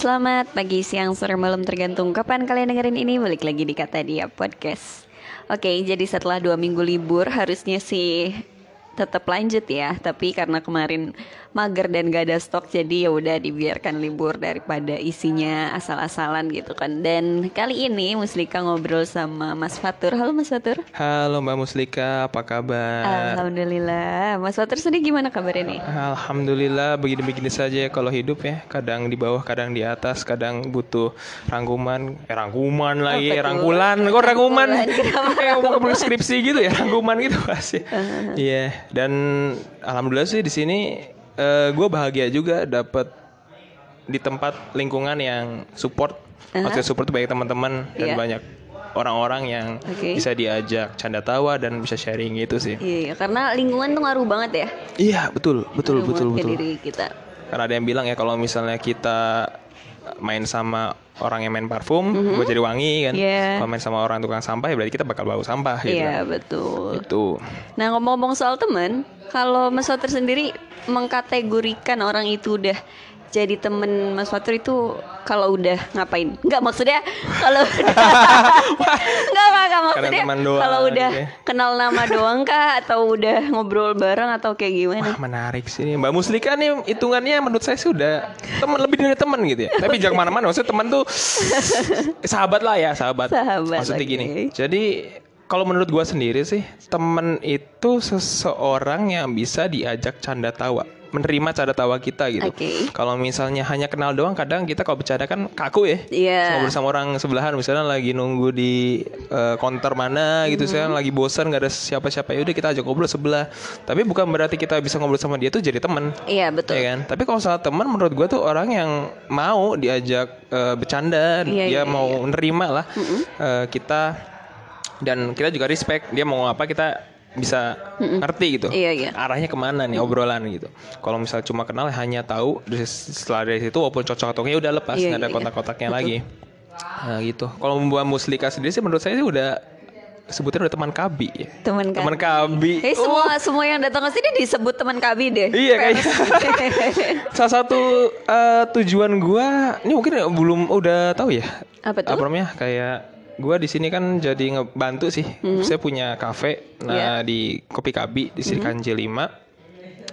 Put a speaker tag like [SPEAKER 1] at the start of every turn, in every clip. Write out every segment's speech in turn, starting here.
[SPEAKER 1] Selamat pagi, siang, sore, malam tergantung kapan kalian dengerin ini. Balik lagi di Kata Dia Podcast. Oke, jadi setelah dua minggu libur harusnya sih tetap lanjut ya. Tapi karena kemarin mager dan gak ada stok jadi ya udah dibiarkan libur daripada isinya asal-asalan gitu kan. Dan kali ini Muslika ngobrol sama Mas Fatur. Halo Mas Fatur.
[SPEAKER 2] Halo Mbak Muslika apa kabar?
[SPEAKER 1] Alhamdulillah. Mas Fatur sendiri gimana kabar ini?
[SPEAKER 2] Alhamdulillah begini-begini saja kalau hidup ya. Kadang di bawah kadang di atas kadang butuh rangkuman eh rangkuman lagi oh, rangkulan. Kok rangkuman? Kayak mau skripsi gitu ya rangkuman gitu pasti. Iya yeah. dan alhamdulillah sih di sini uh, eh, gue bahagia juga dapat di tempat lingkungan yang support uh-huh. maksudnya support tuh banyak teman-teman dan yeah. banyak orang-orang yang okay. bisa diajak canda tawa dan bisa sharing gitu sih.
[SPEAKER 1] Iya, karena lingkungan tuh ngaruh banget ya.
[SPEAKER 2] Iya, betul, betul,
[SPEAKER 1] ngaruh
[SPEAKER 2] betul, betul.
[SPEAKER 1] diri kita.
[SPEAKER 2] Karena ada yang bilang ya kalau misalnya kita main sama orang yang main parfum, mm-hmm. gue jadi wangi kan. Yeah. Kalau main sama orang tukang sampah ya berarti kita bakal bau sampah gitu.
[SPEAKER 1] Iya, betul.
[SPEAKER 2] Itu.
[SPEAKER 1] Nah, ngomong-ngomong soal temen, kalau Mas Walter sendiri mengkategorikan orang itu udah jadi temen Mas Fatur itu kalau udah ngapain? Enggak maksudnya kalau udah enggak enggak maksudnya kalau udah ya. kenal nama doang kah atau udah ngobrol bareng atau kayak gimana?
[SPEAKER 2] Wah, menarik sih Mbak Muslika nih hitungannya menurut saya sudah teman lebih dari teman gitu ya. Tapi jangan mana-mana maksudnya teman tuh sahabat lah ya, sahabat.
[SPEAKER 1] Sahabat.
[SPEAKER 2] Maksudnya okay. gini. Jadi kalau menurut gua sendiri sih temen itu seseorang yang bisa diajak canda tawa menerima cara tawa kita gitu.
[SPEAKER 1] Okay.
[SPEAKER 2] Kalau misalnya hanya kenal doang, kadang kita kalau bercanda kan kaku ya.
[SPEAKER 1] Iya. Yeah.
[SPEAKER 2] Ngobrol sama orang sebelahan, misalnya lagi nunggu di uh, counter mana gitu, mm -hmm. saya lagi bosan nggak ada siapa-siapa, ya udah kita ajak ngobrol sebelah. Tapi bukan berarti kita bisa ngobrol sama dia tuh jadi teman.
[SPEAKER 1] Iya yeah, betul.
[SPEAKER 2] Ya kan? Tapi kalau salah teman, menurut gue tuh orang yang mau diajak uh, bercanda, yeah, dia yeah, mau yeah. nerima lah mm -hmm. uh, kita dan kita juga respect dia mau apa kita bisa Mm-mm. ngerti gitu
[SPEAKER 1] iya, iya.
[SPEAKER 2] arahnya ke mana nih obrolan gitu kalau misalnya cuma kenal hanya tahu setelah dari situ walaupun cocok cocoknya udah lepas iya, nggak iya, ada kontak-kontaknya iya. lagi nah gitu kalau membuat muslika sendiri sih menurut saya sih udah sebutnya udah teman kabi ya.
[SPEAKER 1] Teman kabi.
[SPEAKER 2] Teman kabi.
[SPEAKER 1] Eh, semua uh. semua yang datang ke sini disebut teman kabi deh.
[SPEAKER 2] Iya kayaknya. Salah satu uh, tujuan gua ini mungkin belum udah tahu ya.
[SPEAKER 1] Apa tuh?
[SPEAKER 2] Apa namanya? Kayak gue di sini kan jadi ngebantu sih. Mm-hmm. Saya punya kafe nah yeah. di Kopi Kabi di Sirikan mm-hmm. J5.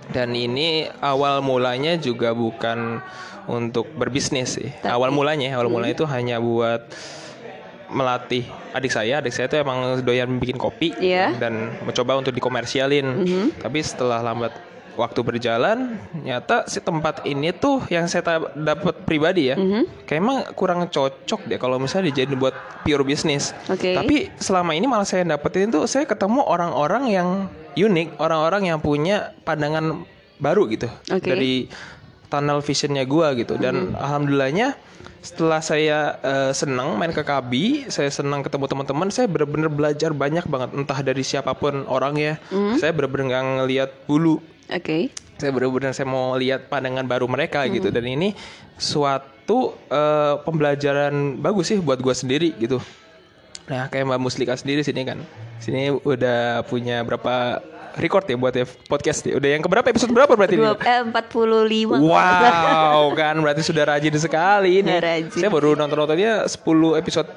[SPEAKER 2] Dan ini awal mulanya juga bukan untuk berbisnis sih. Tapi, awal mulanya, awal mm-hmm. mulanya itu hanya buat melatih adik saya. Adik saya itu emang doyan bikin kopi
[SPEAKER 1] yeah.
[SPEAKER 2] dan mencoba untuk dikomersialin. Mm-hmm. Tapi setelah lambat waktu berjalan nyata si tempat ini tuh yang saya dapat pribadi ya mm-hmm. kayak emang kurang cocok deh kalau misalnya dijadiin buat pure bisnis
[SPEAKER 1] okay.
[SPEAKER 2] tapi selama ini malah saya dapetin tuh saya ketemu orang-orang yang unik orang-orang yang punya pandangan baru gitu
[SPEAKER 1] okay.
[SPEAKER 2] dari tunnel visionnya gue gitu dan mm-hmm. alhamdulillahnya setelah saya uh, senang main ke Kabi, saya senang ketemu teman-teman, saya benar-benar belajar banyak banget entah dari siapa pun orangnya. Mm. Saya benar-benar nggak ngelihat bulu
[SPEAKER 1] Oke. Okay.
[SPEAKER 2] Saya benar-benar saya mau lihat pandangan baru mereka hmm. gitu dan ini suatu uh, pembelajaran bagus sih buat gue sendiri gitu. Nah kayak Mbak Muslika sendiri sini kan, sini udah punya berapa record ya buat ya podcast ya. Udah yang keberapa episode berapa berarti
[SPEAKER 1] Dua, ini? Eh, 45
[SPEAKER 2] Wow kan berarti sudah rajin sekali ini.
[SPEAKER 1] Rajin.
[SPEAKER 2] Saya baru nonton-nontonnya 10 episode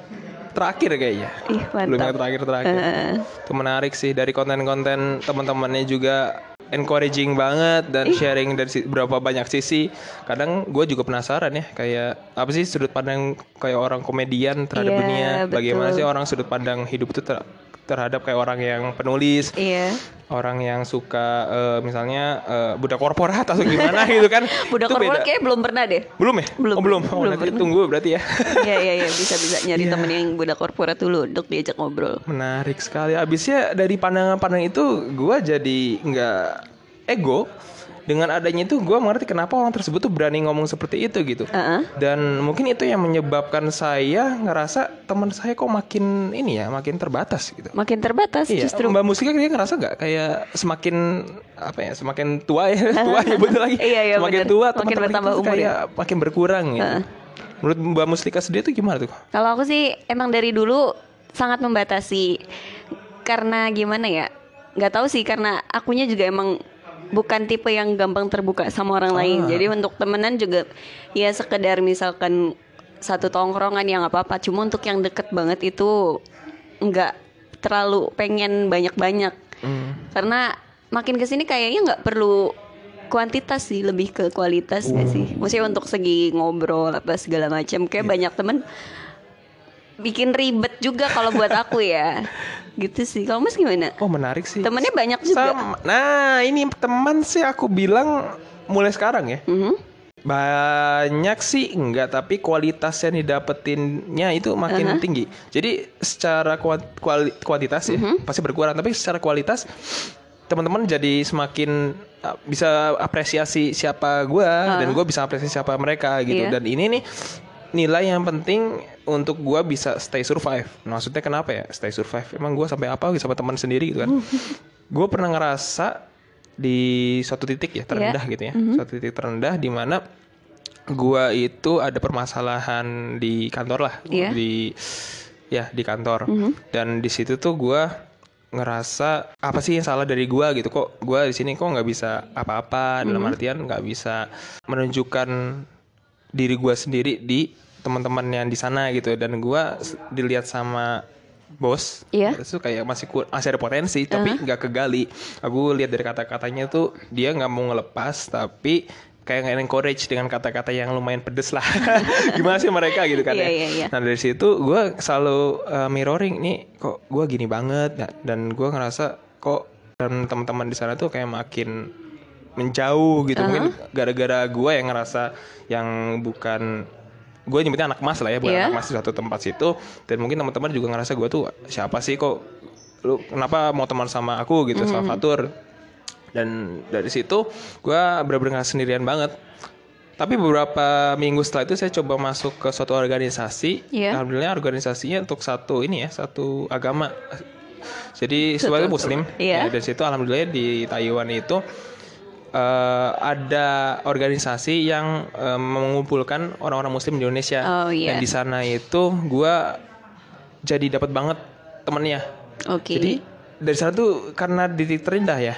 [SPEAKER 2] terakhir kayaknya.
[SPEAKER 1] Ih, mantap. Belum
[SPEAKER 2] yang terakhir terakhir. Uh. Itu menarik sih dari konten-konten teman-temannya juga encouraging banget dan Ih. sharing dari berapa banyak sisi. Kadang gue juga penasaran ya kayak apa sih sudut pandang kayak orang komedian terhadap yeah, dunia. Betul. Bagaimana sih orang sudut pandang hidup itu ter terhadap kayak orang yang penulis.
[SPEAKER 1] Iya.
[SPEAKER 2] Orang yang suka uh, misalnya uh, budak korporat atau gimana gitu kan.
[SPEAKER 1] budak korporat kayak belum pernah deh.
[SPEAKER 2] Belum ya?
[SPEAKER 1] Belum.
[SPEAKER 2] Oh, belum. Oh, belum nanti tunggu berarti ya.
[SPEAKER 1] Iya iya iya bisa bisa nyari yeah. temen yang budak korporat dulu untuk diajak ngobrol.
[SPEAKER 2] Menarik sekali. Abisnya dari pandangan-pandangan itu gue jadi nggak ego dengan adanya itu gue mengerti kenapa orang tersebut tuh berani ngomong seperti itu gitu
[SPEAKER 1] uh-uh.
[SPEAKER 2] dan mungkin itu yang menyebabkan saya ngerasa teman saya kok makin ini ya makin terbatas gitu
[SPEAKER 1] makin terbatas
[SPEAKER 2] iya.
[SPEAKER 1] justru
[SPEAKER 2] mbak musiknya dia ngerasa nggak kayak semakin apa ya semakin tua ya tua ya betul lagi
[SPEAKER 1] iya, iya,
[SPEAKER 2] semakin bener. tua
[SPEAKER 1] makin bertambah umur
[SPEAKER 2] kayak ya? makin berkurang gitu uh. menurut mbak Muslika sendiri itu gimana tuh
[SPEAKER 1] kalau aku sih emang dari dulu sangat membatasi karena gimana ya nggak tahu sih karena akunya juga emang bukan tipe yang gampang terbuka sama orang lain.
[SPEAKER 2] Ah.
[SPEAKER 1] Jadi untuk temenan juga ya sekedar misalkan satu tongkrongan yang apa-apa. Cuma untuk yang deket banget itu nggak terlalu pengen banyak-banyak.
[SPEAKER 2] Hmm.
[SPEAKER 1] Karena makin ke sini kayaknya nggak perlu kuantitas sih, lebih ke kualitas nggak sih. Maksudnya untuk segi ngobrol apa segala macam. Kayak banyak temen bikin ribet juga kalau buat aku ya. Gitu sih. Kalau Mas gimana?
[SPEAKER 2] Oh menarik sih.
[SPEAKER 1] Temennya banyak juga.
[SPEAKER 2] Sama. Nah ini teman sih aku bilang mulai sekarang ya.
[SPEAKER 1] Mhm.
[SPEAKER 2] Banyak sih enggak, tapi kualitas yang didapetinnya itu makin tinggi. Jadi secara kuat, kuali- kuantitas ya
[SPEAKER 1] Mhm.
[SPEAKER 2] pasti berkurang, tapi secara kualitas teman-teman jadi semakin uh, bisa apresiasi siapa gua dan gua bisa apresiasi siapa mereka gitu.
[SPEAKER 1] Iya.
[SPEAKER 2] Dan ini nih nilai yang penting untuk gua bisa stay survive. Maksudnya kenapa ya stay survive? Emang gua sampai apa sama teman sendiri gitu kan? gue pernah ngerasa di suatu titik ya terendah gitu ya, suatu titik terendah di mana gua itu ada permasalahan di kantor lah,
[SPEAKER 1] Iya.
[SPEAKER 2] di ya di kantor. Dan di situ tuh gua ngerasa apa sih yang salah dari gua gitu kok gua di sini kok nggak bisa apa-apa dalam artian nggak bisa menunjukkan diri gua sendiri di teman-teman yang di sana gitu. Dan gua s- dilihat sama bos
[SPEAKER 1] Iya.
[SPEAKER 2] itu kayak masih ku- masih ada potensi tapi nggak kegali. Aku lihat dari kata-katanya tuh dia nggak mau ngelepas tapi kayak nggak encourage dengan kata-kata yang lumayan pedes lah. Gimana sih mereka gitu kan
[SPEAKER 1] Iya,
[SPEAKER 2] ya?
[SPEAKER 1] iya, iya.
[SPEAKER 2] nah dari situ gue selalu uh, mirroring nih kok gue gini banget? Nah, dan gue ngerasa kok dan teman-teman di sana tuh kayak makin menjauh gitu. Mungkin gara-gara gue yang ngerasa yang bukan gue nyebutnya anak mas lah ya bukan
[SPEAKER 1] Iya.
[SPEAKER 2] anak mas di suatu tempat situ. Dan mungkin teman-teman juga ngerasa gue tuh siapa sih kok lu kenapa mau teman sama aku gitu sama Fatur dan dari situ gue bener-bener nggak sendirian banget. Tapi beberapa minggu setelah itu saya coba masuk ke suatu organisasi.
[SPEAKER 1] Iya.
[SPEAKER 2] alhamdulillah organisasinya untuk satu ini ya satu agama. Jadi sebagai muslim.
[SPEAKER 1] Iya.
[SPEAKER 2] ya, dari situ alhamdulillah di Taiwan itu eh, ada organisasi yang eh, mengumpulkan orang-orang muslim di Indonesia
[SPEAKER 1] Oh, iya.
[SPEAKER 2] dan di sana itu gua jadi dapat banget temennya
[SPEAKER 1] Oke.
[SPEAKER 2] jadi dari sana tuh karena di titik terendah ya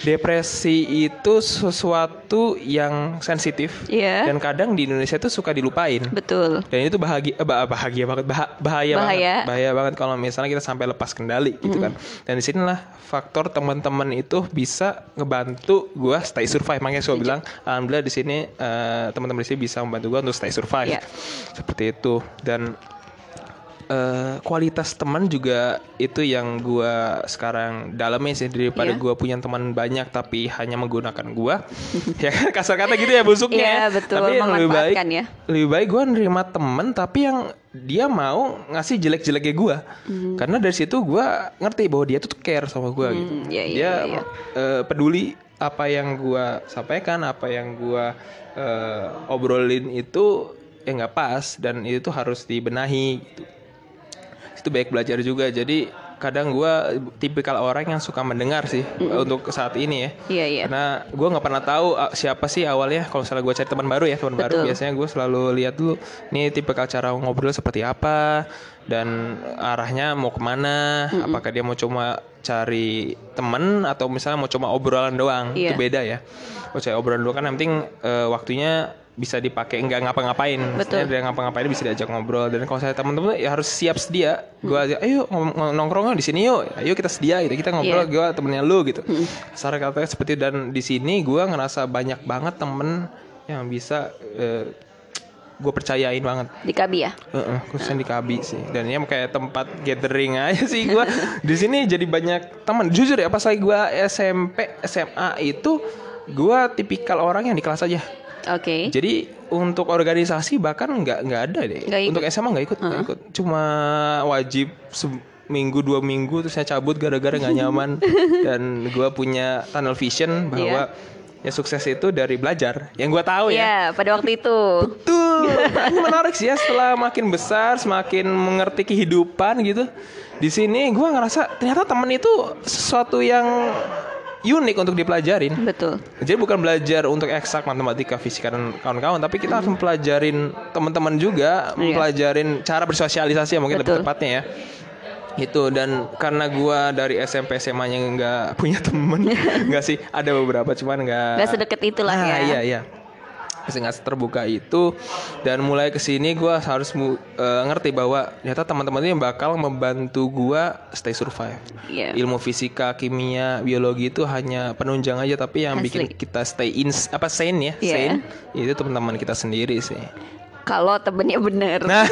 [SPEAKER 2] depresi itu sesuatu yang sensitif.
[SPEAKER 1] Iya.
[SPEAKER 2] dan kadang di Indonesia tuh suka dilupain.
[SPEAKER 1] Betul.
[SPEAKER 2] dan itu bahagia eh, bah- bahagia banget bah- bahaya,
[SPEAKER 1] Bahaya.
[SPEAKER 2] banget. Bahaya. Banget kalau misalnya kita sampai lepas kendali gitu kan. Dan di sinilah faktor teman-teman itu bisa ngebantu gua stay survive. Makanya saya bilang alhamdulillah di sini eh, teman-teman di sini bisa membantu gua untuk stay survive.
[SPEAKER 1] Iya.
[SPEAKER 2] seperti itu. Dan eh, kualitas teman juga itu yang gua sekarang dalamnya sih daripada
[SPEAKER 1] Iya.
[SPEAKER 2] gua punya teman banyak tapi hanya menggunakan gua ya kan kasar kata gitu ya busuknya ya.
[SPEAKER 1] betul.
[SPEAKER 2] tapi yang lebih baik
[SPEAKER 1] ya.
[SPEAKER 2] lebih baik gue nerima temen tapi yang dia mau ngasih jelek-jeleknya gue karena dari situ gue ngerti bahwa dia tuh care sama gue gitu
[SPEAKER 1] iya, iya,
[SPEAKER 2] dia
[SPEAKER 1] iya.
[SPEAKER 2] eh, peduli apa yang gue sampaikan apa yang gue eh, obrolin itu ya nggak pas dan itu tuh harus dibenahi gitu itu baik belajar juga. Jadi kadang gue tipikal orang yang suka mendengar sih untuk saat ini ya.
[SPEAKER 1] Iya, iya.
[SPEAKER 2] karena gue nggak pernah tahu ah, siapa sih awalnya. Kalau misalnya gue cari teman baru ya teman baru biasanya gue selalu lihat dulu nih tipikal cara ngobrol seperti apa dan arahnya mau ke mana apakah dia mau cuma cari temen atau misalnya mau cuma obrolan doang.
[SPEAKER 1] Iya.
[SPEAKER 2] itu beda ya. Mau cari obrolan doang kan yang penting eh, waktunya bisa dipakai nggak ngapa-ngapain
[SPEAKER 1] Betul.
[SPEAKER 2] Dia ngapa-ngapain bisa diajak ngobrol dan kalau saya teman-teman ya harus siap sedia gue aja ayo nongkrong di sini yuk ayo kita sedia gitu kita ngobrol gue temennya lu gitu Secara katanya seperti dan di sini gue ngerasa banyak banget temen yang bisa gue percayain banget
[SPEAKER 1] Di Kabi ya.
[SPEAKER 2] Heeh, khususnya di Kabi sih. Dan ini kayak tempat gathering aja sih gua. di sini jadi banyak teman. Jujur ya pas lagi gua SMP, SMA itu gua tipikal orang yang di kelas aja.
[SPEAKER 1] Oke.
[SPEAKER 2] Jadi untuk organisasi bahkan nggak nggak ada deh.
[SPEAKER 1] Nggak ikut.
[SPEAKER 2] Untuk SMA nggak ikut, nggak ikut. Cuma wajib seminggu dua minggu terus saya cabut gara-gara nggak nyaman. Dan gua punya tunnel vision bahwa ya sukses itu dari belajar. Yang gua tahu ya.
[SPEAKER 1] Iya, pada waktu itu.
[SPEAKER 2] Betul. Ini menarik sih ya setelah makin besar, semakin mengerti kehidupan gitu. Di sini gua ngerasa ternyata temen itu sesuatu yang unik untuk dipelajarin.
[SPEAKER 1] Betul.
[SPEAKER 2] Jadi bukan belajar untuk eksak matematika, fisika dan kawan-kawan, tapi kita harus mempelajarin teman-teman juga, mempelajarin cara bersosialisasi ya mungkin lebih
[SPEAKER 1] Betul.
[SPEAKER 2] tepatnya ya. itu dan karena gua dari SMP SMA nya nggak punya temen nggak sih ada beberapa cuman nggak
[SPEAKER 1] Nggak sedekat itulah
[SPEAKER 2] Ah,
[SPEAKER 1] ya.
[SPEAKER 2] iya iya nggak terbuka itu dan mulai ke sini gua harus eh, ngerti bahwa ternyata teman-teman ini bakal membantu gua stay survive
[SPEAKER 1] Iya.
[SPEAKER 2] ilmu fisika kimia biologi itu hanya penunjang aja tapi yang bikin
[SPEAKER 1] Asli.
[SPEAKER 2] kita stay in apa sane ya
[SPEAKER 1] Iya.
[SPEAKER 2] sane itu teman-teman kita sendiri sih
[SPEAKER 1] Kalau temennya bener.
[SPEAKER 2] Nah,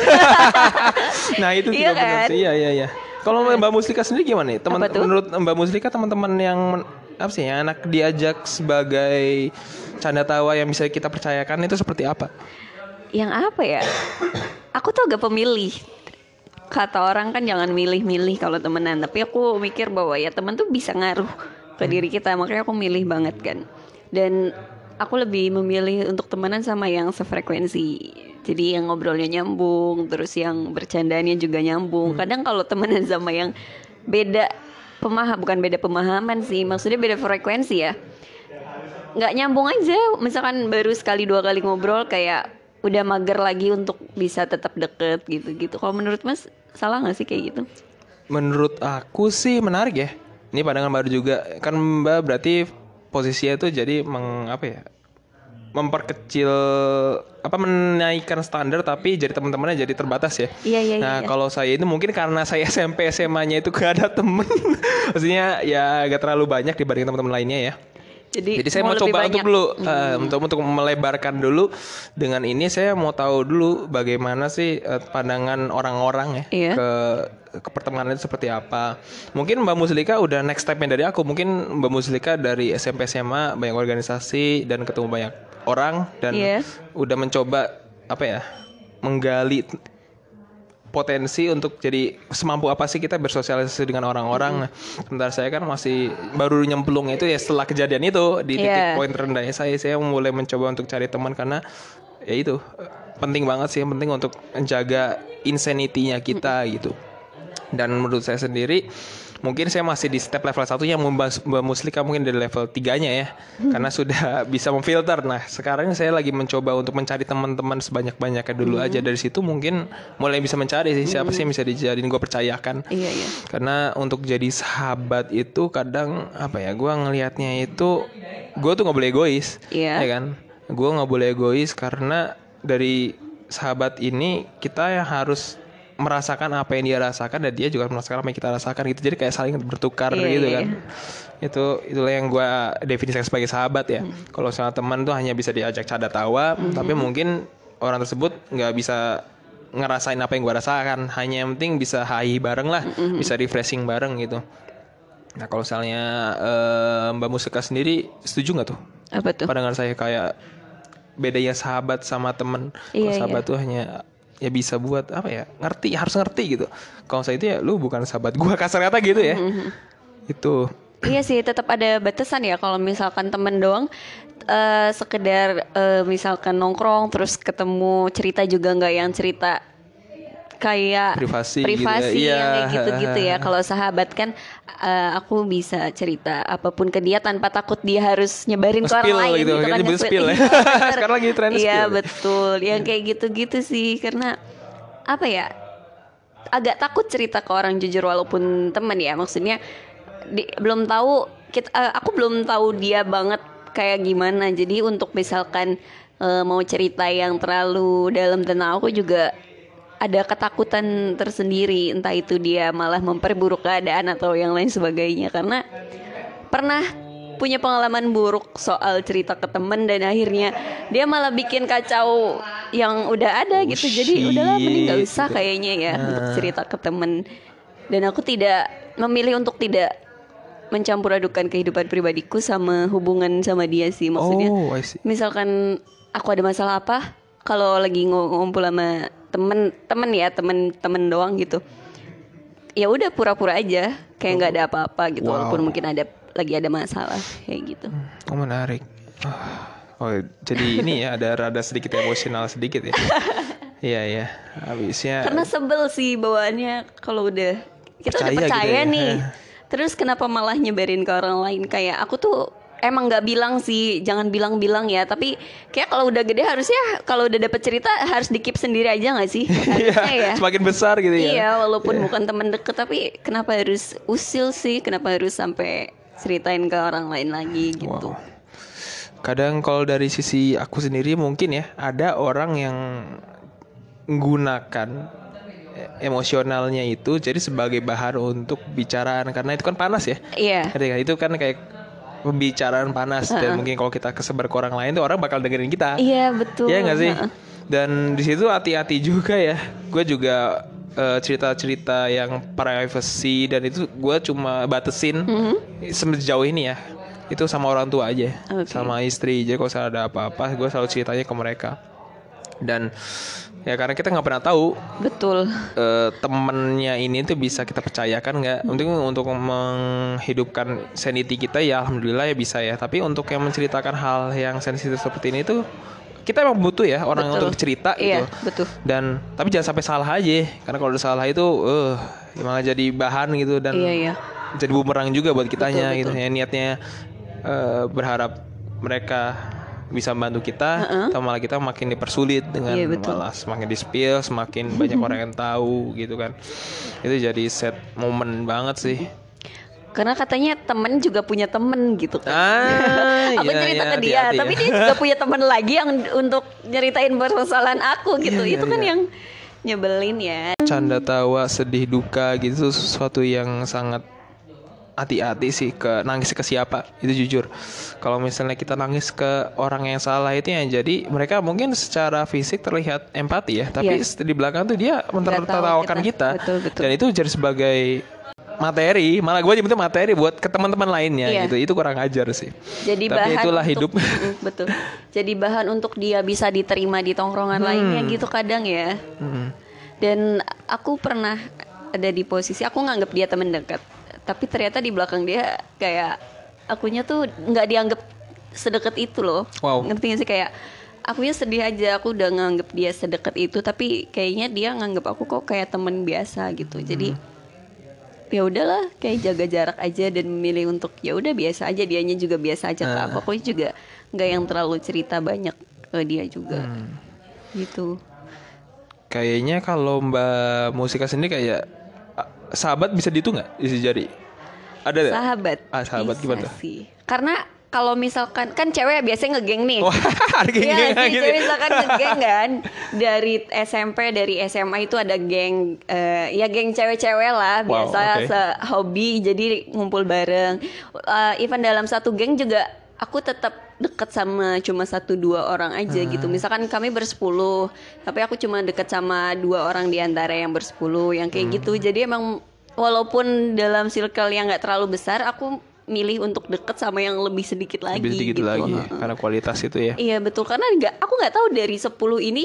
[SPEAKER 2] nah itu
[SPEAKER 1] Iya
[SPEAKER 2] juga benar
[SPEAKER 1] kan?
[SPEAKER 2] sih. Iya iya iya. Kalau Mbak Muslika sendiri gimana nih? Teman menurut Mbak Muslika teman-teman yang apa sih ya anak diajak sebagai canda tawa yang bisa kita percayakan itu seperti apa?
[SPEAKER 1] Yang apa ya? Aku tuh agak pemilih. Kata orang kan jangan milih-milih kalau temenan. Tapi aku mikir bahwa ya teman tuh bisa ngaruh ke diri kita. Makanya aku milih banget kan. Dan aku lebih memilih untuk temenan sama yang sefrekuensi. Jadi yang ngobrolnya nyambung, terus yang bercandanya juga nyambung. Kadang kalau temenan sama yang beda pemaham, bukan beda pemahaman sih, maksudnya beda frekuensi ya nggak nyambung aja misalkan baru sekali dua kali ngobrol kayak udah mager lagi untuk bisa tetap deket gitu gitu kalau menurut mas salah nggak sih kayak gitu
[SPEAKER 2] Menurut aku sih menarik ya. Ini pandangan baru juga. Kan Mbak berarti posisinya itu jadi meng apa ya? Memperkecil apa menaikkan standar tapi jadi teman-temannya jadi terbatas ya.
[SPEAKER 1] iya iya
[SPEAKER 2] Nah
[SPEAKER 1] iya
[SPEAKER 2] kalau saya itu mungkin karena saya SMP SMA-nya itu gak ada temen Maksudnya ya gak terlalu banyak dibanding teman-teman lainnya ya
[SPEAKER 1] jadi,
[SPEAKER 2] Jadi saya mau, coba
[SPEAKER 1] banyak.
[SPEAKER 2] untuk dulu eh, untuk untuk melebarkan dulu Dengan ini saya mau tahu dulu bagaimana sih eh, pandangan orang-orang ya
[SPEAKER 1] Iya.
[SPEAKER 2] ke ke pertemanan itu seperti apa. Mungkin Mbak Muslika udah next stepnya dari aku. Mungkin Mbak Muslika dari SMP SMA banyak organisasi dan ketemu banyak orang dan
[SPEAKER 1] Iya.
[SPEAKER 2] udah mencoba apa ya menggali potensi untuk jadi semampu apa sih kita bersosialisasi dengan orang-orang. Nah, sementara saya kan masih baru nyemplung itu ya setelah kejadian itu di titik
[SPEAKER 1] Iya.
[SPEAKER 2] poin terendahnya saya saya mulai mencoba untuk cari teman karena ya itu penting banget sih yang penting untuk menjaga insanity-nya kita gitu. Dan menurut saya sendiri mungkin saya masih di step level satunya Mbak Muslika mungkin di level tiganya ya. Karena sudah bisa memfilter. Nah sekarang saya lagi mencoba untuk mencari teman-teman sebanyak-banyaknya dulu aja. Dari situ mungkin mulai bisa mencari sih siapa sih yang bisa dijadiin gue percayakan.
[SPEAKER 1] Iya iya.
[SPEAKER 2] Karena untuk jadi sahabat itu kadang apa ya gue ngelihatnya itu gue tuh nggak boleh egois
[SPEAKER 1] Iya.
[SPEAKER 2] ya kan? Gue nggak boleh egois karena dari sahabat ini kita yang harus merasakan apa yang dia rasakan dan dia juga merasakan apa yang kita rasakan gitu. Jadi kayak saling bertukar
[SPEAKER 1] Iya,
[SPEAKER 2] gitu
[SPEAKER 1] iya,
[SPEAKER 2] kan. itu itulah yang gue definisikan sebagai sahabat ya.
[SPEAKER 1] Hmm.
[SPEAKER 2] kalau sama teman tuh hanya bisa diajak canda tawa tapi mungkin orang tersebut nggak bisa ngerasain apa yang gue rasakan. Hanya yang penting bisa hai bareng lah
[SPEAKER 1] Hmm.
[SPEAKER 2] bisa refreshing bareng gitu. Nah kalau misalnya eh, mbak Musika sendiri setuju nggak tuh?
[SPEAKER 1] Apa tuh?
[SPEAKER 2] Pandangan saya kayak bedanya sahabat sama temen kalau
[SPEAKER 1] Iya,
[SPEAKER 2] sahabat tuh hanya ya bisa buat apa ya ngerti harus ngerti gitu. Kalau saya itu ya lu bukan sahabat gua kasar kata gitu ya. Itu.
[SPEAKER 1] Iya sih, tetap ada batasan ya. Kalau misalkan temen doang, eh, sekedar eh, misalkan nongkrong, terus ketemu cerita juga nggak yang cerita kayak
[SPEAKER 2] Privasi gitu ya.
[SPEAKER 1] privasi
[SPEAKER 2] Iya.
[SPEAKER 1] yang kayak gitu-gitu ya. Kalau sahabat kan, eh, aku bisa cerita apa pun ke dia tanpa takut dia harus nyebarin ke orang lain
[SPEAKER 2] gitu, kan disebut
[SPEAKER 1] Nge-
[SPEAKER 2] spill ya.
[SPEAKER 1] Iya.
[SPEAKER 2] Sekarang lagi tren
[SPEAKER 1] Iya betul, yang kayak gitu-gitu sih. Karena apa ya? agak takut cerita ke orang jujur walaupun temen ya maksudnya di- belum tahu kita eh, aku belum tahu dia banget kayak gimana jadi untuk misalkan eh, mau cerita yang terlalu dalam tentang aku juga ada ketakutan tersendiri entah itu dia malah memperburuk keadaan atau yang lain sebagainya. Karena pernah punya pengalaman buruk soal cerita ke temen dan akhirnya dia malah bikin kacau yang udah ada gitu. Jadi
[SPEAKER 2] shit,
[SPEAKER 1] udahlah mending gak usah
[SPEAKER 2] gitu.
[SPEAKER 1] kayaknya ya untuk cerita ke temen. Dan aku tidak memilih untuk tidak mencampur adukan kehidupan pribadiku sama hubungan sama dia sih maksudnya.
[SPEAKER 2] Oh
[SPEAKER 1] misalkan aku ada masalah apa kalau lagi ng- ngumpul sama temen temen ya temen temen doang gitu. Ya udah pura-pura aja kayak nggak ada apa-apa gitu
[SPEAKER 2] Wow.
[SPEAKER 1] walaupun mungkin ada lagi ada masalah kayak gitu.
[SPEAKER 2] Oh menarik? Ah. oh jadi ini ya ada rada sedikit emosional sedikit ya? Iya iya. Habisnya
[SPEAKER 1] karena sebel sih bawaannya kalau udah. Kita udah
[SPEAKER 2] Percaya gitu
[SPEAKER 1] percaya
[SPEAKER 2] ya.
[SPEAKER 1] nih. Terus kenapa malah nyebarin ke orang lain? Kayak aku tuh emang nggak bilang sih jangan bilang-bilang ya tapi kayak kalau udah gede harusnya kalau udah dapet cerita harus dikip sendiri aja nggak sih harusnya ya
[SPEAKER 2] Semakin besar gitu ya.
[SPEAKER 1] iya walaupun bukan teman deket tapi kenapa harus usil sih kenapa harus sampai ceritain ke orang lain lagi gitu
[SPEAKER 2] Wow. Kadang kalau dari sisi aku sendiri mungkin ya ada orang yang menggunakan eh, emosionalnya itu jadi sebagai bahan untuk bicaraan karena itu kan panas ya.
[SPEAKER 1] iya
[SPEAKER 2] nggak? Itu kan kayak pembicaraan panas dan mungkin kalau kita kesebar ke orang lain tuh orang bakal dengerin kita.
[SPEAKER 1] iya betul
[SPEAKER 2] Iya nggak sih? Dan di situ hati-hati juga ya. Gue juga eh, cerita-cerita yang privacy dan itu gue cuma batesin sejauh ini ya. Itu sama orang tua aja,
[SPEAKER 1] Oke.
[SPEAKER 2] sama istri. Jadi kalau ada apa-apa, gue selalu ceritanya ke mereka. Dan ya karena kita nggak pernah tahu
[SPEAKER 1] betul
[SPEAKER 2] eh, temennya ini tuh bisa kita percayakan nggak? Untuk untuk menghidupkan sanity kita ya alhamdulillah ya bisa ya. Tapi untuk yang menceritakan hal yang sensitif seperti ini tuh kita emang butuh ya orang
[SPEAKER 1] Betul.
[SPEAKER 2] untuk cerita
[SPEAKER 1] iya
[SPEAKER 2] gitu.
[SPEAKER 1] betul
[SPEAKER 2] Dan tapi jangan sampai salah aja karena kalau udah salah itu eh malah jadi bahan gitu dan
[SPEAKER 1] iya iya
[SPEAKER 2] jadi bumerang juga buat kitanya
[SPEAKER 1] Betul,
[SPEAKER 2] gitu ya niatnya eh, berharap mereka bisa membantu kita, tapi malah kita makin dipersulit dengan
[SPEAKER 1] Iya, betul.
[SPEAKER 2] malah semakin di spill, semakin banyak orang yang tahu gitu kan. Itu jadi set momen banget sih.
[SPEAKER 1] karena katanya temen juga punya temen gitu kan
[SPEAKER 2] Ah,
[SPEAKER 1] aku
[SPEAKER 2] iya,
[SPEAKER 1] cerita
[SPEAKER 2] iya,
[SPEAKER 1] ke dia
[SPEAKER 2] hati-hati
[SPEAKER 1] tapi
[SPEAKER 2] ya.
[SPEAKER 1] dia juga punya teman lagi yang untuk nyeritain permasalahan aku gitu
[SPEAKER 2] Iya,
[SPEAKER 1] itu
[SPEAKER 2] iya,
[SPEAKER 1] kan
[SPEAKER 2] iya.
[SPEAKER 1] yang nyebelin ya
[SPEAKER 2] Canda tawa, sedih duka gitu sesuatu yang sangat hati-hati sih ke nangis ke siapa itu jujur kalau misalnya kita nangis ke orang yang salah itu yang jadi mereka mungkin secara fisik terlihat empati ya tapi
[SPEAKER 1] Iya.
[SPEAKER 2] di belakang tuh dia mentertawakan
[SPEAKER 1] kita.
[SPEAKER 2] kita,
[SPEAKER 1] Betul, betul.
[SPEAKER 2] dan itu jadi sebagai materi malah gue nyebutnya materi buat ke teman-teman lainnya
[SPEAKER 1] Iya.
[SPEAKER 2] gitu itu kurang ajar sih
[SPEAKER 1] jadi
[SPEAKER 2] Tapi
[SPEAKER 1] bahan
[SPEAKER 2] itulah
[SPEAKER 1] untuk-
[SPEAKER 2] hidup.
[SPEAKER 1] Mm, betul jadi bahan untuk dia bisa diterima di tongkrongan lainnya gitu kadang ya
[SPEAKER 2] Mm.
[SPEAKER 1] dan aku pernah ada di posisi aku nganggap dia temen dekat tapi ternyata di belakang dia kayak akunya tuh nggak dianggap sedekat itu loh.
[SPEAKER 2] Wow.
[SPEAKER 1] ngerti gak sih? Kayak akunya sedih aja aku udah nganggap dia sedekat itu tapi kayaknya dia nganggap aku kok kayak temen biasa gitu. Jadi ya udahlah kayak jaga jarak aja dan memilih untuk ya udah biasa aja dianya juga biasa aja ke aku aku juga nggak yang terlalu cerita banyak ke dia juga. Gitu.
[SPEAKER 2] Kayaknya kalau mbak musika sendiri kayak sahabat bisa dihitung nggak isi jari? Ada nggak?
[SPEAKER 1] sahabat.
[SPEAKER 2] Ah, sahabat
[SPEAKER 1] Bisa
[SPEAKER 2] gimana
[SPEAKER 1] sih. Karena kalau misalkan kan cewek biasanya ngegeng nih.
[SPEAKER 2] Wah, ada
[SPEAKER 1] Iya
[SPEAKER 2] geng-gengan
[SPEAKER 1] sih,
[SPEAKER 2] gitu.
[SPEAKER 1] cewek misalkan ngegeng kan. Dari SMP, dari SMA itu ada geng eh, Ya geng cewek-cewek lah.
[SPEAKER 2] Wow,
[SPEAKER 1] Biasa
[SPEAKER 2] oke.
[SPEAKER 1] sehobi jadi ngumpul bareng. Eh, Even dalam satu geng juga Aku tetap deket sama cuma satu dua orang aja gitu
[SPEAKER 2] Ah.
[SPEAKER 1] Misalkan kami bersepuluh Tapi aku cuma deket sama dua orang di antara yang bersepuluh Yang kayak
[SPEAKER 2] Hmm.
[SPEAKER 1] gitu Jadi emang walaupun dalam circle yang nggak terlalu besar Aku milih untuk deket sama yang lebih sedikit lagi
[SPEAKER 2] Lebih sedikit
[SPEAKER 1] gitu.
[SPEAKER 2] lagi
[SPEAKER 1] Heeh.
[SPEAKER 2] karena kualitas itu ya.
[SPEAKER 1] Iya betul karena nggak aku nggak tahu dari 10 ini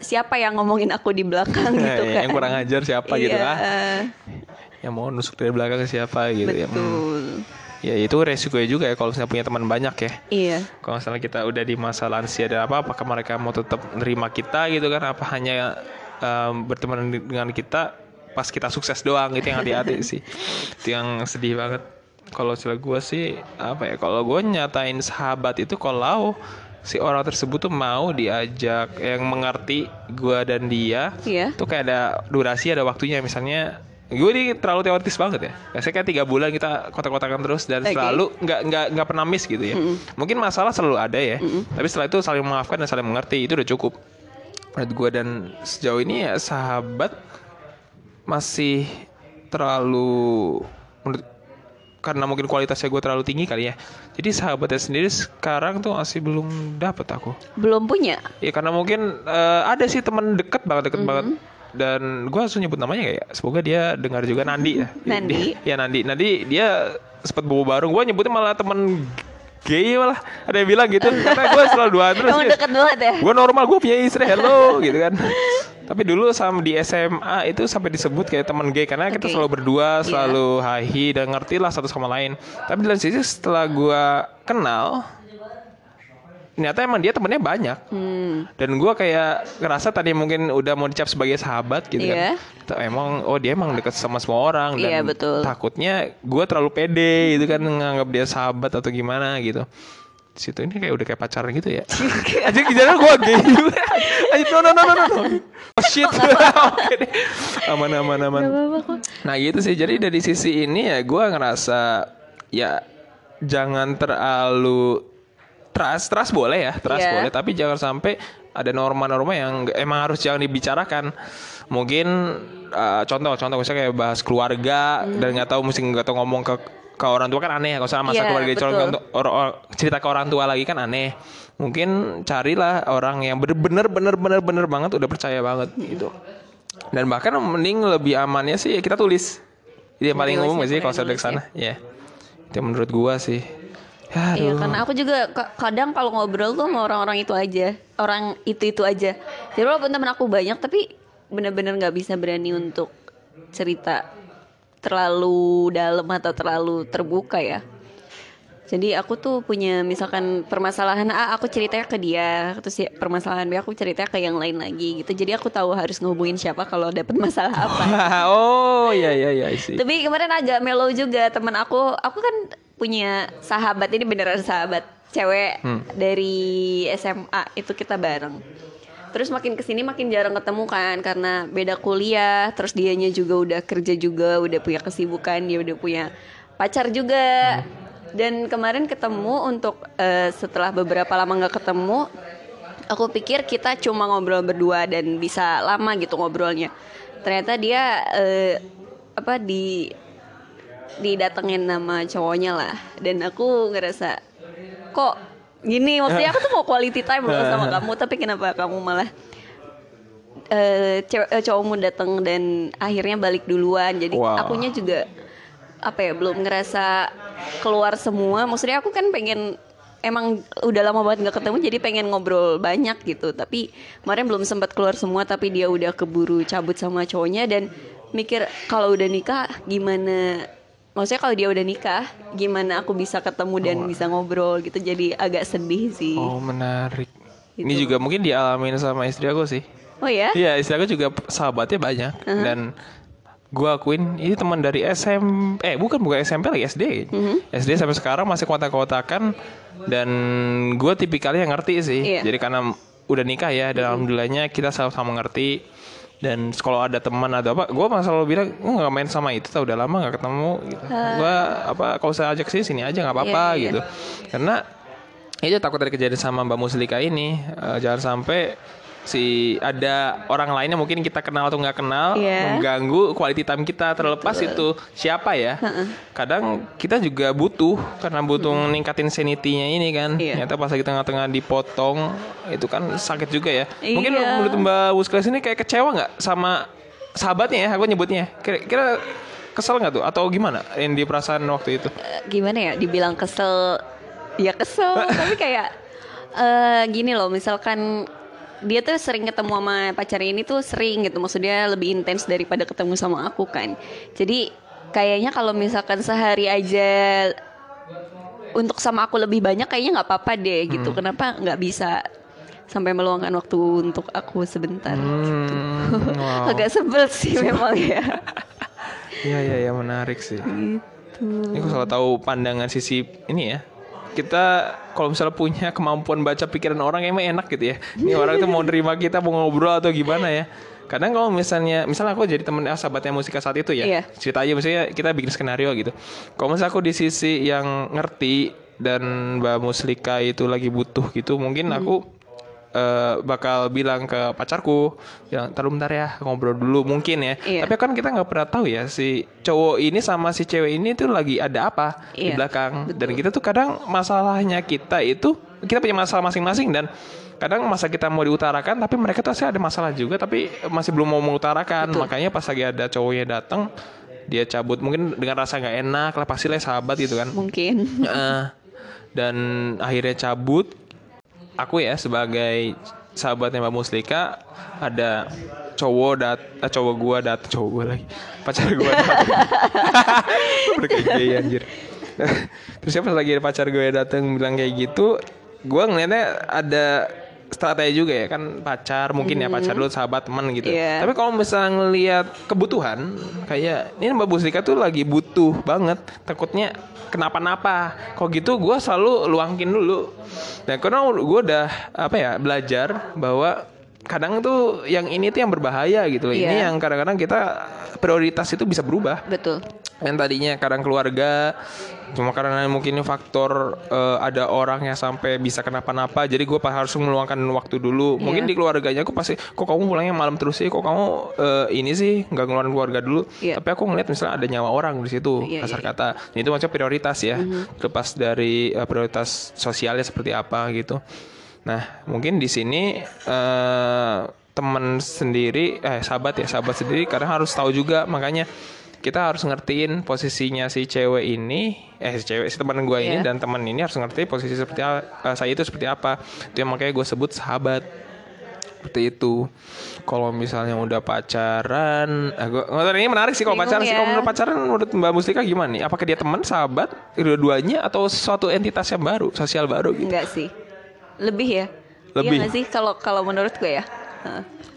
[SPEAKER 1] siapa yang ngomongin aku di belakang gitu
[SPEAKER 2] Ya,
[SPEAKER 1] kan.
[SPEAKER 2] yang kurang ajar siapa gitu
[SPEAKER 1] Iya,
[SPEAKER 2] ah. Yang mau nusuk dari belakang siapa gitu ya. Hmm. Ya itu resiko juga ya kalau misalnya punya teman banyak ya.
[SPEAKER 1] Iya.
[SPEAKER 2] Kalau misalnya kita udah di masa lansia dan apa, apakah mereka mau tetap nerima kita gitu kan? Apa hanya em, berteman dengan kita pas kita sukses doang itu yang hati-hati sih. Itu yang sedih banget. Kalau istilah gue sih apa ya? Kalau gue nyatain sahabat itu kalau si orang tersebut tuh mau diajak yang mengerti gue dan dia
[SPEAKER 1] Iya.
[SPEAKER 2] tuh kayak ada durasi ada waktunya misalnya gue ini terlalu teoritis banget ya. Biasanya kayak tiga bulan kita kotak-kotakan terus dan
[SPEAKER 1] Oke.
[SPEAKER 2] selalu nggak nggak nggak pernah miss gitu ya. Mungkin masalah selalu ada ya tapi setelah itu saling memaafkan dan saling mengerti itu udah cukup. Menurut gue dan sejauh ini ya sahabat masih terlalu menurut karena mungkin kualitasnya gue terlalu tinggi kali ya. Jadi sahabatnya sendiri sekarang tuh masih belum dapet aku.
[SPEAKER 1] Belum punya.
[SPEAKER 2] Ya karena mungkin eh, ada sih teman deket banget deket banget dan gue langsung nyebut namanya kayak semoga dia dengar juga Nandi ya.
[SPEAKER 1] Nandi.
[SPEAKER 2] Dia- ya Nandi. Nandi dia sempat bawa bareng. Gue nyebutnya malah temen gay malah ada yang bilang gitu karena gue selalu dua terus.
[SPEAKER 1] Emang deket banget ya.
[SPEAKER 2] Gue normal gue punya istri hello gitu kan. Tapi dulu sama di SMA itu sampai disebut kayak teman gay karena kita
[SPEAKER 1] Oke.
[SPEAKER 2] selalu berdua,
[SPEAKER 1] Iya.
[SPEAKER 2] selalu hahi dan ngerti lah satu sama lain. Tapi lain sisi setelah gue kenal ternyata emang dia temennya banyak
[SPEAKER 1] Hmm.
[SPEAKER 2] dan gua kayak ngerasa tadi mungkin udah mau dicap sebagai sahabat gitu
[SPEAKER 1] Iya.
[SPEAKER 2] kan Ternyata emang oh dia emang deket sama semua orang dan
[SPEAKER 1] Iya, betul.
[SPEAKER 2] takutnya gua terlalu pede gitu kan nganggap dia sahabat atau gimana gitu situ ini kayak udah kayak pacaran gitu ya aja kejadian gua gay aja no no no no no oh shit aman aman aman. Nah gitu sih. Jadi dari sisi ini ya gue ngerasa ya jangan terlalu trust trust boleh ya trust
[SPEAKER 1] Iya.
[SPEAKER 2] boleh. Tapi jangan sampai ada norma-norma yang emang harus jangan dibicarakan. Mungkin uh, contoh contoh misalnya kayak bahas keluarga dan nggak tahu mesti nggak tahu ngomong ke ke orang tua kan aneh. Kalau sama masa
[SPEAKER 1] Iya,
[SPEAKER 2] keluarga calon
[SPEAKER 1] betul.
[SPEAKER 2] orang- orang- cerita ke orang tua lagi kan aneh. Mungkin carilah orang yang bener-bener bener-bener bener banget udah percaya banget gitu. Dan bahkan mending lebih amannya sih kita tulis. Itu yang paling umum sih kalau ke
[SPEAKER 1] tulis
[SPEAKER 2] sana? Ya itu menurut gua sih ya,
[SPEAKER 1] Iya karena aku juga ka- kadang kalau ngobrol tuh sama orang-orang itu aja. Orang itu-itu aja. Jadi walaupun temen aku banyak tapi bener-bener nggak bisa berani untuk cerita terlalu dalam atau terlalu terbuka ya. Jadi aku tuh punya misalkan permasalahan A aku ceritanya ke dia. Terus ya permasalahan B aku ceritanya ke yang lain lagi gitu. Jadi aku tahu harus ngehubungin siapa kalau dapet masalah apa.
[SPEAKER 2] Oh iya iya iya sih
[SPEAKER 1] tapi kemarin agak mellow juga teman aku. Aku kan punya sahabat ini beneran sahabat cewek
[SPEAKER 2] Hmm.
[SPEAKER 1] dari SMA itu kita bareng. Terus makin ke sini makin jarang ketemu kan karena beda kuliah terus dianya juga udah kerja juga udah punya kesibukan dia udah punya pacar juga. Dan kemarin ketemu untuk eh, setelah beberapa lama nggak ketemu aku pikir kita cuma ngobrol berdua dan bisa lama gitu ngobrolnya. Ternyata dia eh, apa di didatengin nama cowoknya lah. Dan aku ngerasa kok gini? Maksudnya aku tuh mau quality time loh sama kamu tapi kenapa kamu malah eh cewek eh, cowokmu datang dan akhirnya balik duluan. Jadi
[SPEAKER 2] Wow.
[SPEAKER 1] akunya juga apa ya belum ngerasa keluar semua. Maksudnya aku kan pengen emang udah lama banget nggak ketemu jadi pengen ngobrol banyak gitu. Tapi kemarin belum sempat keluar semua tapi dia udah keburu cabut sama cowoknya. Dan mikir kalau udah nikah gimana maksudnya kalau dia udah nikah gimana aku bisa ketemu dan bisa ngobrol gitu? Jadi agak sedih sih.
[SPEAKER 2] Oh menarik. Ini
[SPEAKER 1] Gitu.
[SPEAKER 2] juga mungkin dialamin sama istri aku sih.
[SPEAKER 1] Oh ya?
[SPEAKER 2] Iya, istri aku juga sahabatnya banyak. Dan gua akuin ini teman dari SMP eh bukan bukan SMP lagi SD. SD sampai sekarang masih kontak-kontakan dan gua tipikalnya yang ngerti sih.
[SPEAKER 1] Iya.
[SPEAKER 2] Jadi karena udah nikah ya dan alhamdulillahnya kita sama-sama ngerti dan kalau ada teman atau apa, gua malah selalu bilang "Oh, nggak main sama itu, tau udah lama nggak ketemu. Gitu. Gua apa kalau saya ajak sini sini aja nggak apa-apa
[SPEAKER 1] Iya, iya.
[SPEAKER 2] gitu. Karena itu takut ada kejadian sama Mbak Muslika ini eh, jangan sampai si ada orang lainnya mungkin kita kenal atau nggak kenal
[SPEAKER 1] Iya.
[SPEAKER 2] mengganggu quality time kita terlepas itu siapa ya? Kadang kita juga butuh karena butuh ningkatin sanity-nya ini kan.
[SPEAKER 1] Iya.
[SPEAKER 2] ternyata pas lagi tengah-tengah dipotong itu kan sakit juga ya. Mungkin
[SPEAKER 1] Iya.
[SPEAKER 2] menurut Mbak Wuskles ini kayak kecewa nggak sama sahabatnya ya? Aku nyebutnya? Kira-kira kesel nggak tuh? Atau gimana yang di perasaan waktu itu?
[SPEAKER 1] Eh, gimana ya? Dibilang kesel ya kesel. Tapi kayak eh gini loh misalkan dia tuh sering ketemu sama pacarnya ini tuh sering gitu. Maksudnya lebih intens daripada ketemu sama aku kan. Jadi kayaknya kalau misalkan sehari aja untuk sama aku lebih banyak kayaknya nggak apa-apa deh gitu. Kenapa nggak bisa sampai meluangkan waktu untuk aku sebentar
[SPEAKER 2] Hmm, wow.
[SPEAKER 1] agak sebel sih memang ya.
[SPEAKER 2] Iya iya ya menarik sih.
[SPEAKER 1] gitu.
[SPEAKER 2] Ini aku selalu tahu pandangan sisi ini ya. Kita kalau misalnya punya kemampuan baca pikiran orang emang enak gitu ya. Ini orang itu mau nerima kita mau ngobrol atau gimana ya. Kadang kalau misalnya, misalnya aku jadi temen ah, sahabatnya musika saat itu ya,
[SPEAKER 1] Iya.
[SPEAKER 2] cerita aja misalnya kita bikin skenario gitu. Kalau misalnya aku di sisi yang ngerti dan Mbak Muslika itu lagi butuh gitu, mungkin aku eh, bakal bilang ke pacarku, bilang taruh bentar ya ngobrol dulu mungkin ya.
[SPEAKER 1] Iya.
[SPEAKER 2] Tapi kan kita nggak pernah tahu ya si cowok ini sama si cewek ini tuh lagi ada apa di
[SPEAKER 1] Iya,
[SPEAKER 2] belakang. Dan kita tuh kadang masalahnya kita itu kita punya masalah masing-masing dan kadang masa kita mau diutarakan tapi mereka tuh pasti ada masalah juga tapi masih belum mau mengutarakan. Makanya pas lagi ada cowoknya datang dia cabut mungkin dengan rasa nggak enak lah pasti lah sahabat gitu kan.
[SPEAKER 1] mungkin
[SPEAKER 2] Heeh. dan akhirnya cabut aku ya sebagai sahabatnya Mbak Muslika ada cowok dat eh, cowok gua dat cowok gua lagi. Pacar gua datang udah kayak gay anjir. Terus siapa lagi pacar gue datang bilang kayak gitu? Gue ngeliatnya ada strategi juga ya kan pacar mungkin ya pacar dulu sahabat teman gitu.
[SPEAKER 1] Iya.
[SPEAKER 2] Tapi kalau misalnya ngelihat kebutuhan kayak ini Mbak Buslika tuh lagi butuh banget takutnya kenapa-napa. Kok gitu gue selalu luangkin dulu. Nah karena gue udah apa ya belajar bahwa kadang tuh yang ini tuh yang berbahaya gitu loh. Ini
[SPEAKER 1] Iya.
[SPEAKER 2] yang kadang-kadang kita prioritas itu bisa berubah
[SPEAKER 1] Betul.
[SPEAKER 2] yang tadinya kadang keluarga cuma karena mungkin faktor eh, ada orang yang sampai bisa kenapa-napa jadi gue harus meluangkan waktu dulu mungkin
[SPEAKER 1] Iya.
[SPEAKER 2] di keluarganya aku pasti kok kamu pulangnya malam terus sih kok kamu eh, ini sih nggak ngeluarin keluarga dulu
[SPEAKER 1] Iya.
[SPEAKER 2] tapi aku ngeliat misalnya ada nyawa orang di situ
[SPEAKER 1] Iya,
[SPEAKER 2] kasar
[SPEAKER 1] iya,
[SPEAKER 2] kata Nah, itu macam prioritas ya lepas dari eh, prioritas sosialnya seperti apa gitu nah mungkin di sini eh teman sendiri eh sahabat ya sahabat sendiri kadang harus tahu juga. Makanya kita harus ngertiin posisinya si cewek ini eh si cewek si teman gue ini
[SPEAKER 1] Iya.
[SPEAKER 2] dan teman ini harus ngerti posisi seperti eh, saya itu seperti apa. Itu yang makanya gue sebut sahabat. Seperti itu. Kalau misalnya udah pacaran eh, gua, ini menarik sih kalau pacaran sih.
[SPEAKER 1] Ya.
[SPEAKER 2] kalau menurut pacaran menurut mbak Muslika gimana nih? Apakah dia teman sahabat dua-duanya atau suatu entitas yang baru sosial baru gitu?
[SPEAKER 1] Enggak sih. Lebih ya.
[SPEAKER 2] Lebih.
[SPEAKER 1] Iya nggak sih kalau kalau menurut gue ya.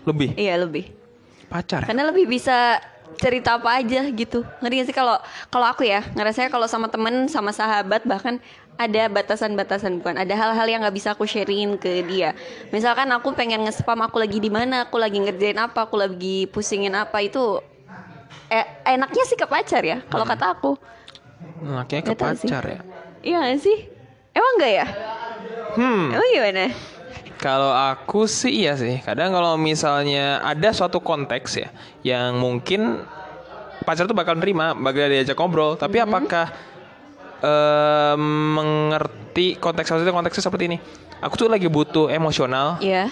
[SPEAKER 2] Lebih
[SPEAKER 1] Iya lebih.
[SPEAKER 2] pacar?
[SPEAKER 1] Karena lebih bisa cerita apa aja gitu. Ngerti gak sih kalau kalau aku ya ngerasanya kalau sama temen sama sahabat bahkan ada batasan-batasan bukan ada hal-hal yang nggak bisa aku sharingin ke dia. Misalkan aku pengen nge-spam aku lagi di mana, aku lagi ngerjain apa, aku lagi pusingin apa itu eh, enaknya sih ke pacar ya kalau kata aku.
[SPEAKER 2] Kayaknya ke
[SPEAKER 1] tahu sih.
[SPEAKER 2] pacar ya
[SPEAKER 1] Iya gak sih? Emang enggak ya?
[SPEAKER 2] Hmm
[SPEAKER 1] Emang gimana?
[SPEAKER 2] Kalau aku sih iya sih. Kadang kalau misalnya ada suatu konteks ya yang mungkin pacar tuh bakal nerima, bakal diajak ngobrol. Tapi
[SPEAKER 1] Mm-hmm.
[SPEAKER 2] apakah eh, mengerti konteks maksudnya konteksnya seperti ini? Aku tuh lagi butuh emosional,
[SPEAKER 1] Iya.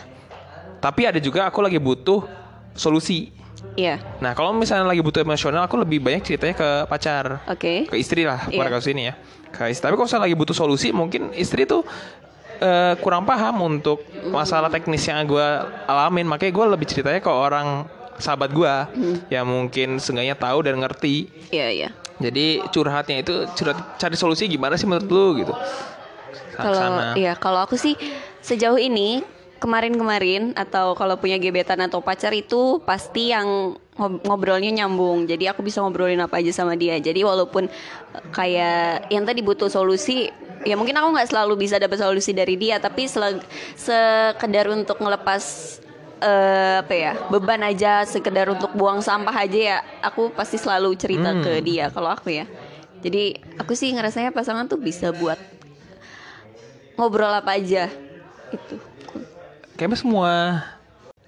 [SPEAKER 2] tapi ada juga aku lagi butuh solusi.
[SPEAKER 1] Iya.
[SPEAKER 2] Nah kalau misalnya lagi butuh emosional, aku lebih banyak ceritanya ke pacar
[SPEAKER 1] Oke.
[SPEAKER 2] ke istri lah
[SPEAKER 1] Iya.
[SPEAKER 2] pada kasus ini ya ke istri. Tapi kalau misalnya lagi butuh solusi mungkin istri tuh eh, kurang paham untuk masalah teknis yang gue alamin. Makanya gue lebih ceritanya ke orang sahabat gue yang mungkin seenggaknya tahu dan ngerti.
[SPEAKER 1] Iya, iya.
[SPEAKER 2] jadi curhatnya itu curhat cari solusi gimana sih menurut lu gitu.
[SPEAKER 1] Kalau iya, kalau aku sih sejauh ini kemarin-kemarin atau kalau punya gebetan atau pacar itu pasti yang ngob- ngobrolnya nyambung. Jadi aku bisa ngobrolin apa aja sama dia. Jadi walaupun eh, kayak yang tadi butuh solusi, ya mungkin aku nggak selalu bisa dapat solusi dari dia, tapi sekedar untuk ngelepas eh, apa ya beban aja, sekedar untuk buang sampah aja ya, aku pasti selalu cerita ke dia. Kalau aku ya. Jadi aku sih ngerasanya pasangan tuh bisa buat ngobrol apa aja itu
[SPEAKER 2] kayaknya semua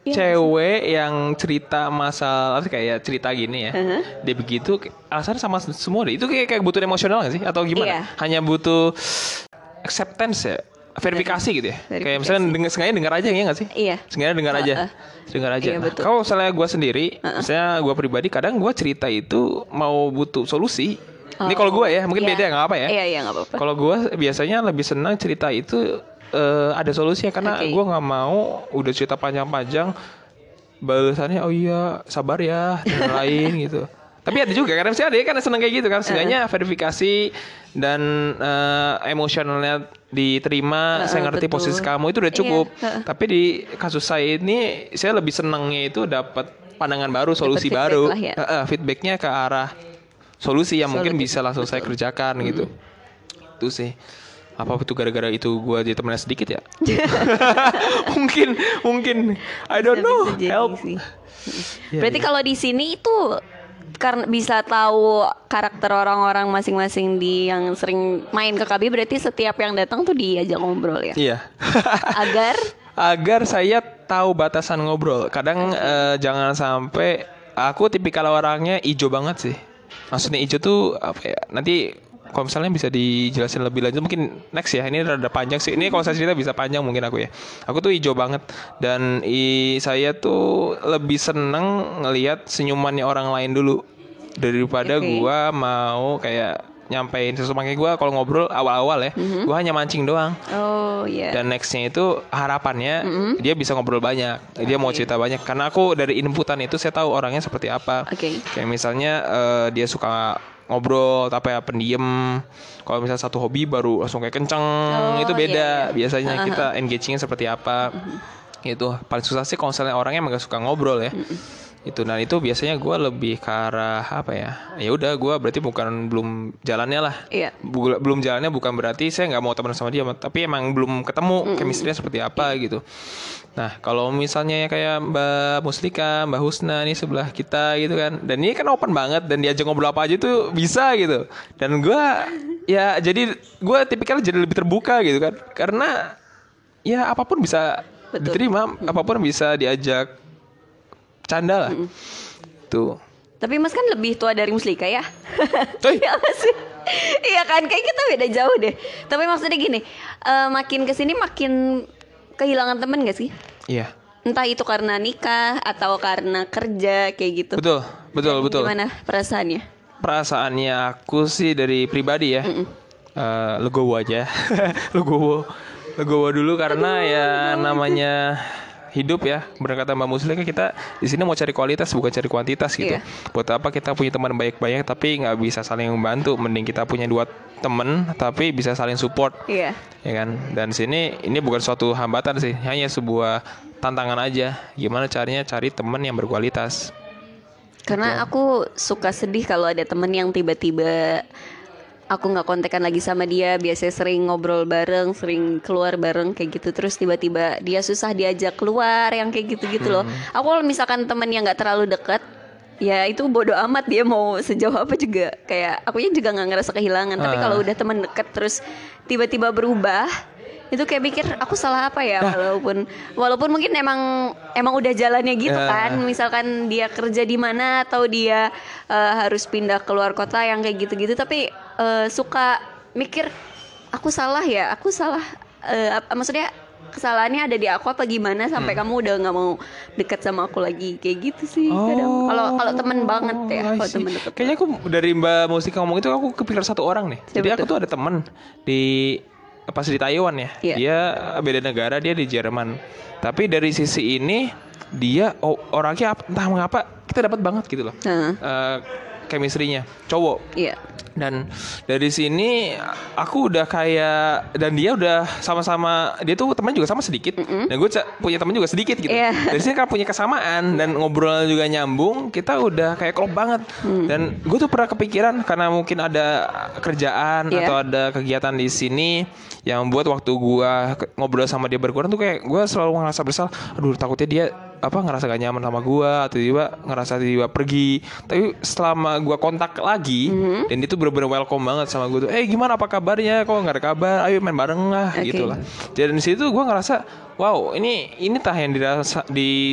[SPEAKER 1] Iya,
[SPEAKER 2] cewek yang cerita masalah kayak cerita gini ya
[SPEAKER 1] Uh-huh.
[SPEAKER 2] dia begitu alasannya sama semua deh. Itu kayak kayak butuh emosional gak sih? Atau gimana?
[SPEAKER 1] Iya.
[SPEAKER 2] hanya butuh acceptance ya? Verifikasi gitu ya? Kayak
[SPEAKER 1] Verifikasi.
[SPEAKER 2] misalnya denger, sengaja dengar aja ya gak sih?
[SPEAKER 1] Iya.
[SPEAKER 2] sengaja dengar aja.
[SPEAKER 1] Uh-uh.
[SPEAKER 2] dengar aja.
[SPEAKER 1] Iya,
[SPEAKER 2] Nah, kalau misalnya gue sendiri misalnya gue pribadi kadang gue cerita itu mau butuh solusi. Ini kalau gue ya mungkin
[SPEAKER 1] Iya.
[SPEAKER 2] beda nggak apa ya.
[SPEAKER 1] Iya iya nggak apa-apa.
[SPEAKER 2] Kalau gue biasanya lebih senang cerita itu eh, ada solusi karena
[SPEAKER 1] Oke.
[SPEAKER 2] gue nggak mau udah cerita panjang-panjang balasannya oh iya sabar ya dan lain gitu. Tapi ada juga karena misalnya ada ya kan seneng kayak gitu kan, seenggaknya verifikasi dan eh, emosionalnya diterima, saya
[SPEAKER 1] Heeh,
[SPEAKER 2] ngerti
[SPEAKER 1] betul.
[SPEAKER 2] posisi kamu itu udah cukup.
[SPEAKER 1] Iya, heeh.
[SPEAKER 2] Tapi di kasus saya ini saya lebih senangnya itu dapat pandangan baru, solusi
[SPEAKER 1] feedback
[SPEAKER 2] baru,
[SPEAKER 1] lah ya.
[SPEAKER 2] Heeh, feedbacknya ke arah solusi yang mungkin
[SPEAKER 1] Solutif,
[SPEAKER 2] bisa langsung saya kerjakan gitu. Itu sih. Apa itu gara-gara itu gua jadi temennya sedikit ya? mungkin, mungkin. I don't
[SPEAKER 1] Bisa-
[SPEAKER 2] know.
[SPEAKER 1] bisa jadi
[SPEAKER 2] Help.
[SPEAKER 1] sih.
[SPEAKER 2] Iya,
[SPEAKER 1] berarti
[SPEAKER 2] iya.
[SPEAKER 1] kalau di sini itu karena bisa tahu karakter orang-orang masing-masing di yang sering main ke KB berarti setiap yang datang tuh diajak ngobrol ya
[SPEAKER 2] Iya.
[SPEAKER 1] agar
[SPEAKER 2] Agar saya tahu batasan ngobrol. Kadang eh, jangan sampai aku tipikal orangnya ijo banget sih. Maksudnya ijo tuh apa ya? Nanti kalau misalnya bisa dijelasin lebih lanjut mungkin next ya. Ini rada panjang sih. Ini kalau saya cerita bisa panjang mungkin aku ya. Aku tuh ijo banget dan i, saya tuh lebih seneng ngelihat senyumannya orang lain dulu daripada
[SPEAKER 1] Oke.
[SPEAKER 2] gua mau kayak nyampein sesuatu makanya gua kalau ngobrol awal-awal ya, gua hanya mancing doang.
[SPEAKER 1] oh iya
[SPEAKER 2] Dan nextnya itu harapannya dia bisa ngobrol banyak, dia mau cerita banyak. Karena aku dari inputan itu saya tahu orangnya seperti apa.
[SPEAKER 1] Oke.
[SPEAKER 2] Kayak misalnya eh, dia suka ngobrol tapi ya pendiam kalau misalnya satu hobi baru langsung kayak kenceng
[SPEAKER 1] Oh,
[SPEAKER 2] itu beda
[SPEAKER 1] iya, iya.
[SPEAKER 2] biasanya kita engagingnya seperti apa. Itu paling susah sih kalau misalnya orangnya emang gak suka ngobrol ya. Itu dan itu biasanya gue lebih ke arah apa ya? Ya udah gue berarti bukan belum jalannya lah.
[SPEAKER 1] Iya.
[SPEAKER 2] Bu- belum jalannya bukan berarti saya nggak mau teman sama dia tapi emang belum ketemu chemistry-nya seperti apa gitu nah kalau misalnya kayak Mbak Muslika Mbak Husna nih sebelah kita gitu kan. Dan ini kan open banget dan diajak ngobrol apa aja tuh bisa gitu. Dan gue ya jadi gue tipikal jadi lebih terbuka gitu kan. Karena ya apa pun bisa diterima apa pun bisa diajak. Canda lah. Tuh.
[SPEAKER 1] Tapi Mas kan lebih tua dari Muslika ya.
[SPEAKER 2] Coy.
[SPEAKER 1] Iya sih? Iya kan, kayak kita beda jauh deh. Tapi maksudnya gini, eh, makin ke sini makin kehilangan temen gak sih?
[SPEAKER 2] iya.
[SPEAKER 1] Entah itu karena nikah atau karena kerja kayak gitu.
[SPEAKER 2] betul betul betul.
[SPEAKER 1] Gimana perasaannya?
[SPEAKER 2] perasaannya aku sih dari pribadi ya. Eh, legowo aja. Legowo. Legowo dulu karena ya namanya hidup ya berkata Mbak Musli kan kita di sini mau cari kualitas bukan cari kuantitas gitu.
[SPEAKER 1] Iya.
[SPEAKER 2] buat apa kita punya teman baik-baik tapi nggak bisa saling membantu. Mending kita punya dua temen tapi bisa saling support.
[SPEAKER 1] Iya.
[SPEAKER 2] ya kan? Dan sini ini bukan suatu hambatan sih hanya sebuah tantangan aja. Gimana caranya cari teman yang berkualitas?
[SPEAKER 1] Karena aku suka sedih kalau ada temen yang tiba-tiba aku nggak kontekan lagi sama dia, biasanya sering ngobrol bareng, sering keluar bareng kayak gitu, terus tiba-tiba dia susah diajak keluar yang kayak gitu-gitu loh. Aku kalau misalkan temen yang nggak terlalu dekat, ya itu bodoh amat dia mau sejauh apa juga. Kayak akunya juga nggak ngerasa kehilangan. Tapi
[SPEAKER 2] Ah.
[SPEAKER 1] kalau udah temen deket terus tiba-tiba berubah, itu kayak mikir aku salah apa ya walaupun walaupun mungkin emang emang udah jalannya gitu
[SPEAKER 2] Ya.
[SPEAKER 1] kan misalkan dia kerja di mana atau dia eh, harus pindah keluar kota yang kayak gitu-gitu tapi eh, suka mikir aku salah ya aku salah eh, ap- maksudnya kesalahannya ada di aku apa gimana sampai kamu udah nggak mau deket sama aku lagi kayak gitu sih kadang kalau kalau temen banget ya
[SPEAKER 2] Oh,
[SPEAKER 1] kalau temen deket
[SPEAKER 2] Kayaknya aku dari Mbak Mustika ngomong itu aku kepikiran satu orang nih. Jadi
[SPEAKER 1] Siapa
[SPEAKER 2] aku
[SPEAKER 1] tuh?
[SPEAKER 2] ada temen di pas di Taiwan ya.
[SPEAKER 1] Iya.
[SPEAKER 2] Dia beda negara, dia di Jerman. Tapi dari sisi ini dia oh, orangnya entah mengapa kita dapat banget gitu loh.
[SPEAKER 1] Heeh.
[SPEAKER 2] Eh, chemistry-nya cowok
[SPEAKER 1] iya
[SPEAKER 2] dan dari sini aku udah kayak dan dia udah sama-sama dia tuh teman juga sama sedikit dan gue punya teman juga sedikit gitu
[SPEAKER 1] Iya.
[SPEAKER 2] dari sini kan punya kesamaan dan ngobrol juga nyambung kita udah kayak klop banget
[SPEAKER 1] Mm.
[SPEAKER 2] dan gue tuh pernah kepikiran karena mungkin ada kerjaan
[SPEAKER 1] Iya.
[SPEAKER 2] atau ada kegiatan di sini yang membuat waktu gue ngobrol sama dia berkurang tuh kayak gue selalu ngerasa bersalah aduh takutnya dia apa ngerasa gak nyaman sama gue atau tiba ngerasa tiba pergi tapi selama gue kontak lagi
[SPEAKER 1] Mm-hmm.
[SPEAKER 2] dan itu bener-bener welcome banget sama gue tuh eh gimana apa kabarnya kok nggak ada kabar ayo main bareng lah
[SPEAKER 1] Oke.
[SPEAKER 2] gitu lah dan di situ gue ngerasa wow ini ini tah yang dirasa di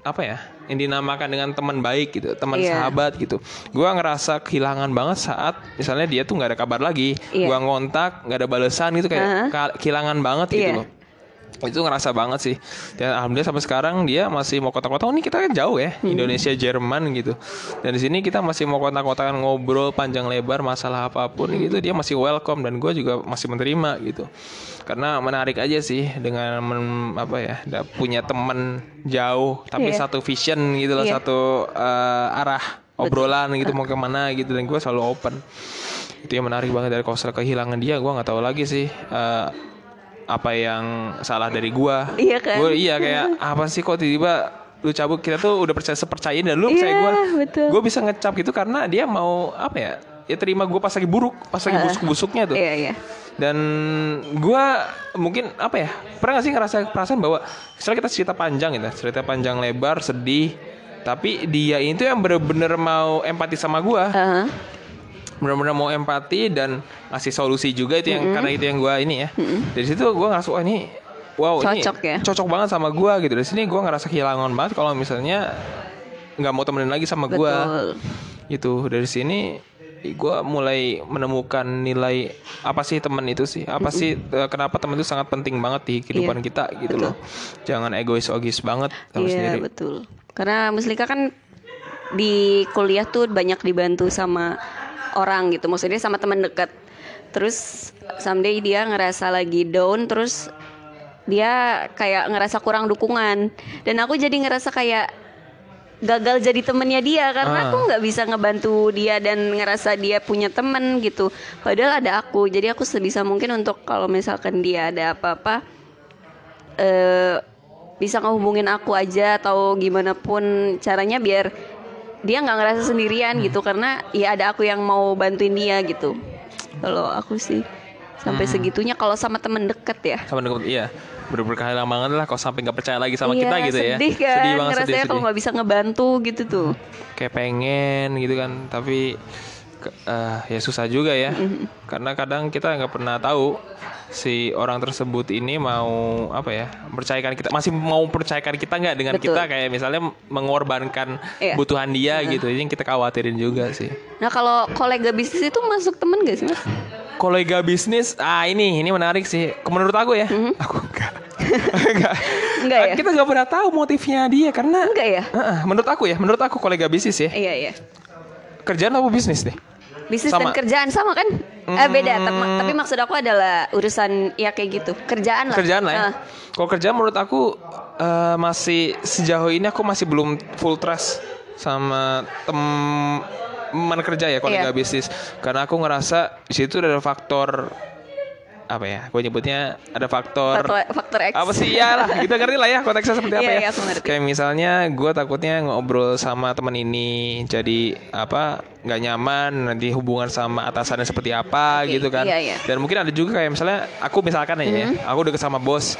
[SPEAKER 2] apa ya yang dinamakan dengan teman baik gitu teman
[SPEAKER 1] Iya.
[SPEAKER 2] sahabat gitu gue ngerasa kehilangan banget saat misalnya dia tuh nggak ada kabar lagi
[SPEAKER 1] Iya.
[SPEAKER 2] gue ngontak nggak ada balasan gitu kayak
[SPEAKER 1] Aha.
[SPEAKER 2] ka- kehilangan banget gitu
[SPEAKER 1] Iya.
[SPEAKER 2] loh itu ngerasa banget sih dan alhamdulillah sampai sekarang dia masih mau kotak-kotak ini kita kan jauh ya
[SPEAKER 1] Hmm.
[SPEAKER 2] Indonesia Jerman gitu dan di sini kita masih mau kotak-kotakan ngobrol panjang lebar masalah apa pun
[SPEAKER 1] Hmm.
[SPEAKER 2] gitu dia masih welcome dan gue juga masih menerima gitu karena menarik aja sih dengan men- apa ya punya teman jauh tapi
[SPEAKER 1] Iya.
[SPEAKER 2] satu vision gitu loh
[SPEAKER 1] Iya.
[SPEAKER 2] satu eh, arah obrolan gitu mau ke mana gitu dan gue selalu open itu yang menarik banget dari kalau kehilangan dia gue nggak tahu lagi sih eh, apa yang salah dari gua.
[SPEAKER 1] Iya kan?
[SPEAKER 2] Gua iya kayak apa sih kok tiba-tiba lu cabut? Kita tuh udah percaya sepercayain dan lu percaya
[SPEAKER 1] Iya,
[SPEAKER 2] gua.
[SPEAKER 1] betul.
[SPEAKER 2] gue bisa ngecap gitu karena dia mau apa ya ya terima gue pas lagi buruk pas lagi busuk-busuknya tuh.
[SPEAKER 1] Iya iya.
[SPEAKER 2] Dan gua mungkin apa ya pernah gak sih ngerasa perasaan bahwa misalnya kita cerita panjang gitu cerita panjang lebar sedih tapi dia itu yang bener-bener mau empati sama gua.
[SPEAKER 1] Heeh.
[SPEAKER 2] Benar-benar mau empati dan ngasih solusi juga itu yang karena itu yang gua ini ya. Dari situ gua ngerasa wah ini wow
[SPEAKER 1] Cocok
[SPEAKER 2] ini
[SPEAKER 1] ya?
[SPEAKER 2] cocok banget sama gua gitu. Dari sini gua ngerasa kehilangan banget kalau misalnya nggak mau temenin lagi sama gua.
[SPEAKER 1] Betul.
[SPEAKER 2] Gitu. Dari sini gua mulai menemukan nilai apa sih teman itu sih? Apa sih eh, kenapa teman itu sangat penting banget di kehidupan
[SPEAKER 1] Iya,
[SPEAKER 2] kita gitu loh. Jangan egois egois banget sama
[SPEAKER 1] Iya
[SPEAKER 2] sendiri.
[SPEAKER 1] betul. Karena Muslika kan di kuliah tuh banyak dibantu sama orang gitu. Maksudnya sama teman dekat. Terus someday dia ngerasa lagi down terus dia kayak ngerasa kurang dukungan. Dan aku jadi ngerasa kayak gagal jadi temennya dia karena
[SPEAKER 2] Ah.
[SPEAKER 1] aku nggak bisa ngebantu dia dan ngerasa dia punya temen gitu padahal ada aku jadi aku sebisa mungkin untuk kalau misalkan dia ada apa-apa eh bisa ngehubungin aku aja atau gimana pun caranya biar dia nggak ngerasa sendirian
[SPEAKER 2] Hmm.
[SPEAKER 1] gitu karena ya ada aku yang mau bantuin dia gitu kalau aku sih sampai
[SPEAKER 2] Hmm.
[SPEAKER 1] segitunya kalau sama temen deket ya
[SPEAKER 2] sama dengan iya bener-bener kehilangan banget lah kalau sampai nggak percaya lagi sama
[SPEAKER 1] Iya,
[SPEAKER 2] kita gitu ya
[SPEAKER 1] sedih kan
[SPEAKER 2] sedih banget
[SPEAKER 1] ngerasanya
[SPEAKER 2] sedih,
[SPEAKER 1] kalau
[SPEAKER 2] sedih.
[SPEAKER 1] nggak bisa ngebantu gitu tuh
[SPEAKER 2] kayak pengen gitu kan tapi eh, ya susah juga ya.
[SPEAKER 1] Mm-hmm.
[SPEAKER 2] karena kadang kita nggak pernah tahu si orang tersebut ini mau apa ya percayakan kita masih mau percayakan kita nggak dengan
[SPEAKER 1] Betul.
[SPEAKER 2] kita? Kayak misalnya mengorbankan
[SPEAKER 1] Iya.
[SPEAKER 2] kebutuhan dia gitu ini yang kita khawatirin juga sih.
[SPEAKER 1] Nah kalau kolega bisnis itu masuk temen gak sih mas?
[SPEAKER 2] Kolega bisnis ah ini ini menarik sih. Menurut aku ya. Aku enggak enggak
[SPEAKER 1] Mm-hmm. Enggak ya?
[SPEAKER 2] kita nggak pernah tahu motifnya dia karena
[SPEAKER 1] enggak ya?
[SPEAKER 2] Heeh, menurut aku ya menurut aku kolega bisnis ya.
[SPEAKER 1] Iya iya
[SPEAKER 2] kerjaan apa bisnis deh?
[SPEAKER 1] Bisnis
[SPEAKER 2] Sama.
[SPEAKER 1] dan kerjaan sama kan? Eh beda. Tem- tapi maksud aku adalah urusan ya kayak gitu. Kerjaan lah.
[SPEAKER 2] Kerjaan lah ya.
[SPEAKER 1] Ah,
[SPEAKER 2] Kalau kerjaan menurut aku eh, masih sejauh ini aku masih belum full trust sama teman kerja ya kolega
[SPEAKER 1] Iya.
[SPEAKER 2] bisnis. Karena aku ngerasa di situ ada faktor apa ya gue nyebutnya ada faktor
[SPEAKER 1] faktor faktor X.
[SPEAKER 2] apa sih? Ya lah kita ngerti lah ya konteksnya seperti apa
[SPEAKER 1] Iya,
[SPEAKER 2] ya.
[SPEAKER 1] iya,
[SPEAKER 2] kayak misalnya gue takutnya ngobrol sama teman ini jadi apa nggak nyaman nanti hubungan sama atasannya seperti apa
[SPEAKER 1] Oke,
[SPEAKER 2] gitu kan.
[SPEAKER 1] iya, iya.
[SPEAKER 2] dan mungkin ada juga kayak misalnya aku misalkan aja ya
[SPEAKER 1] Mm-hmm.
[SPEAKER 2] aku deket sama bos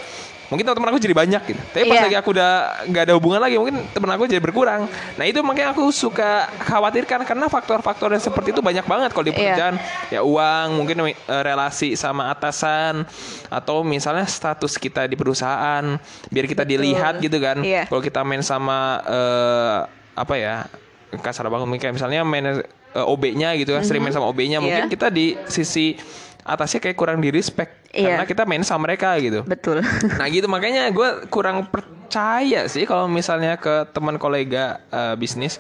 [SPEAKER 2] mungkin teman-teman aku jadi banyak gitu tapi pas
[SPEAKER 1] Iya.
[SPEAKER 2] lagi aku udah nggak ada hubungan lagi mungkin teman aku jadi berkurang nah itu makanya aku suka khawatirkan karena faktor-faktor yang seperti itu banyak banget kalau di
[SPEAKER 1] Iya.
[SPEAKER 2] pekerjaan ya uang mungkin eh, relasi sama atasan atau misalnya status kita di perusahaan biar kita
[SPEAKER 1] Betul.
[SPEAKER 2] dilihat gitu kan
[SPEAKER 1] Iya.
[SPEAKER 2] kalau kita main sama eh, apa ya kasar banget mungkin kayak misalnya main eh, OB-nya gitu kan sering main sama OB-nya mungkin
[SPEAKER 1] Iya.
[SPEAKER 2] kita di sisi atasnya kayak kurang di respect
[SPEAKER 1] Iya.
[SPEAKER 2] karena kita main sama mereka gitu.
[SPEAKER 1] Betul.
[SPEAKER 2] Nah gitu. Makanya gue kurang percaya sih kalau misalnya ke teman kolega eh, bisnis,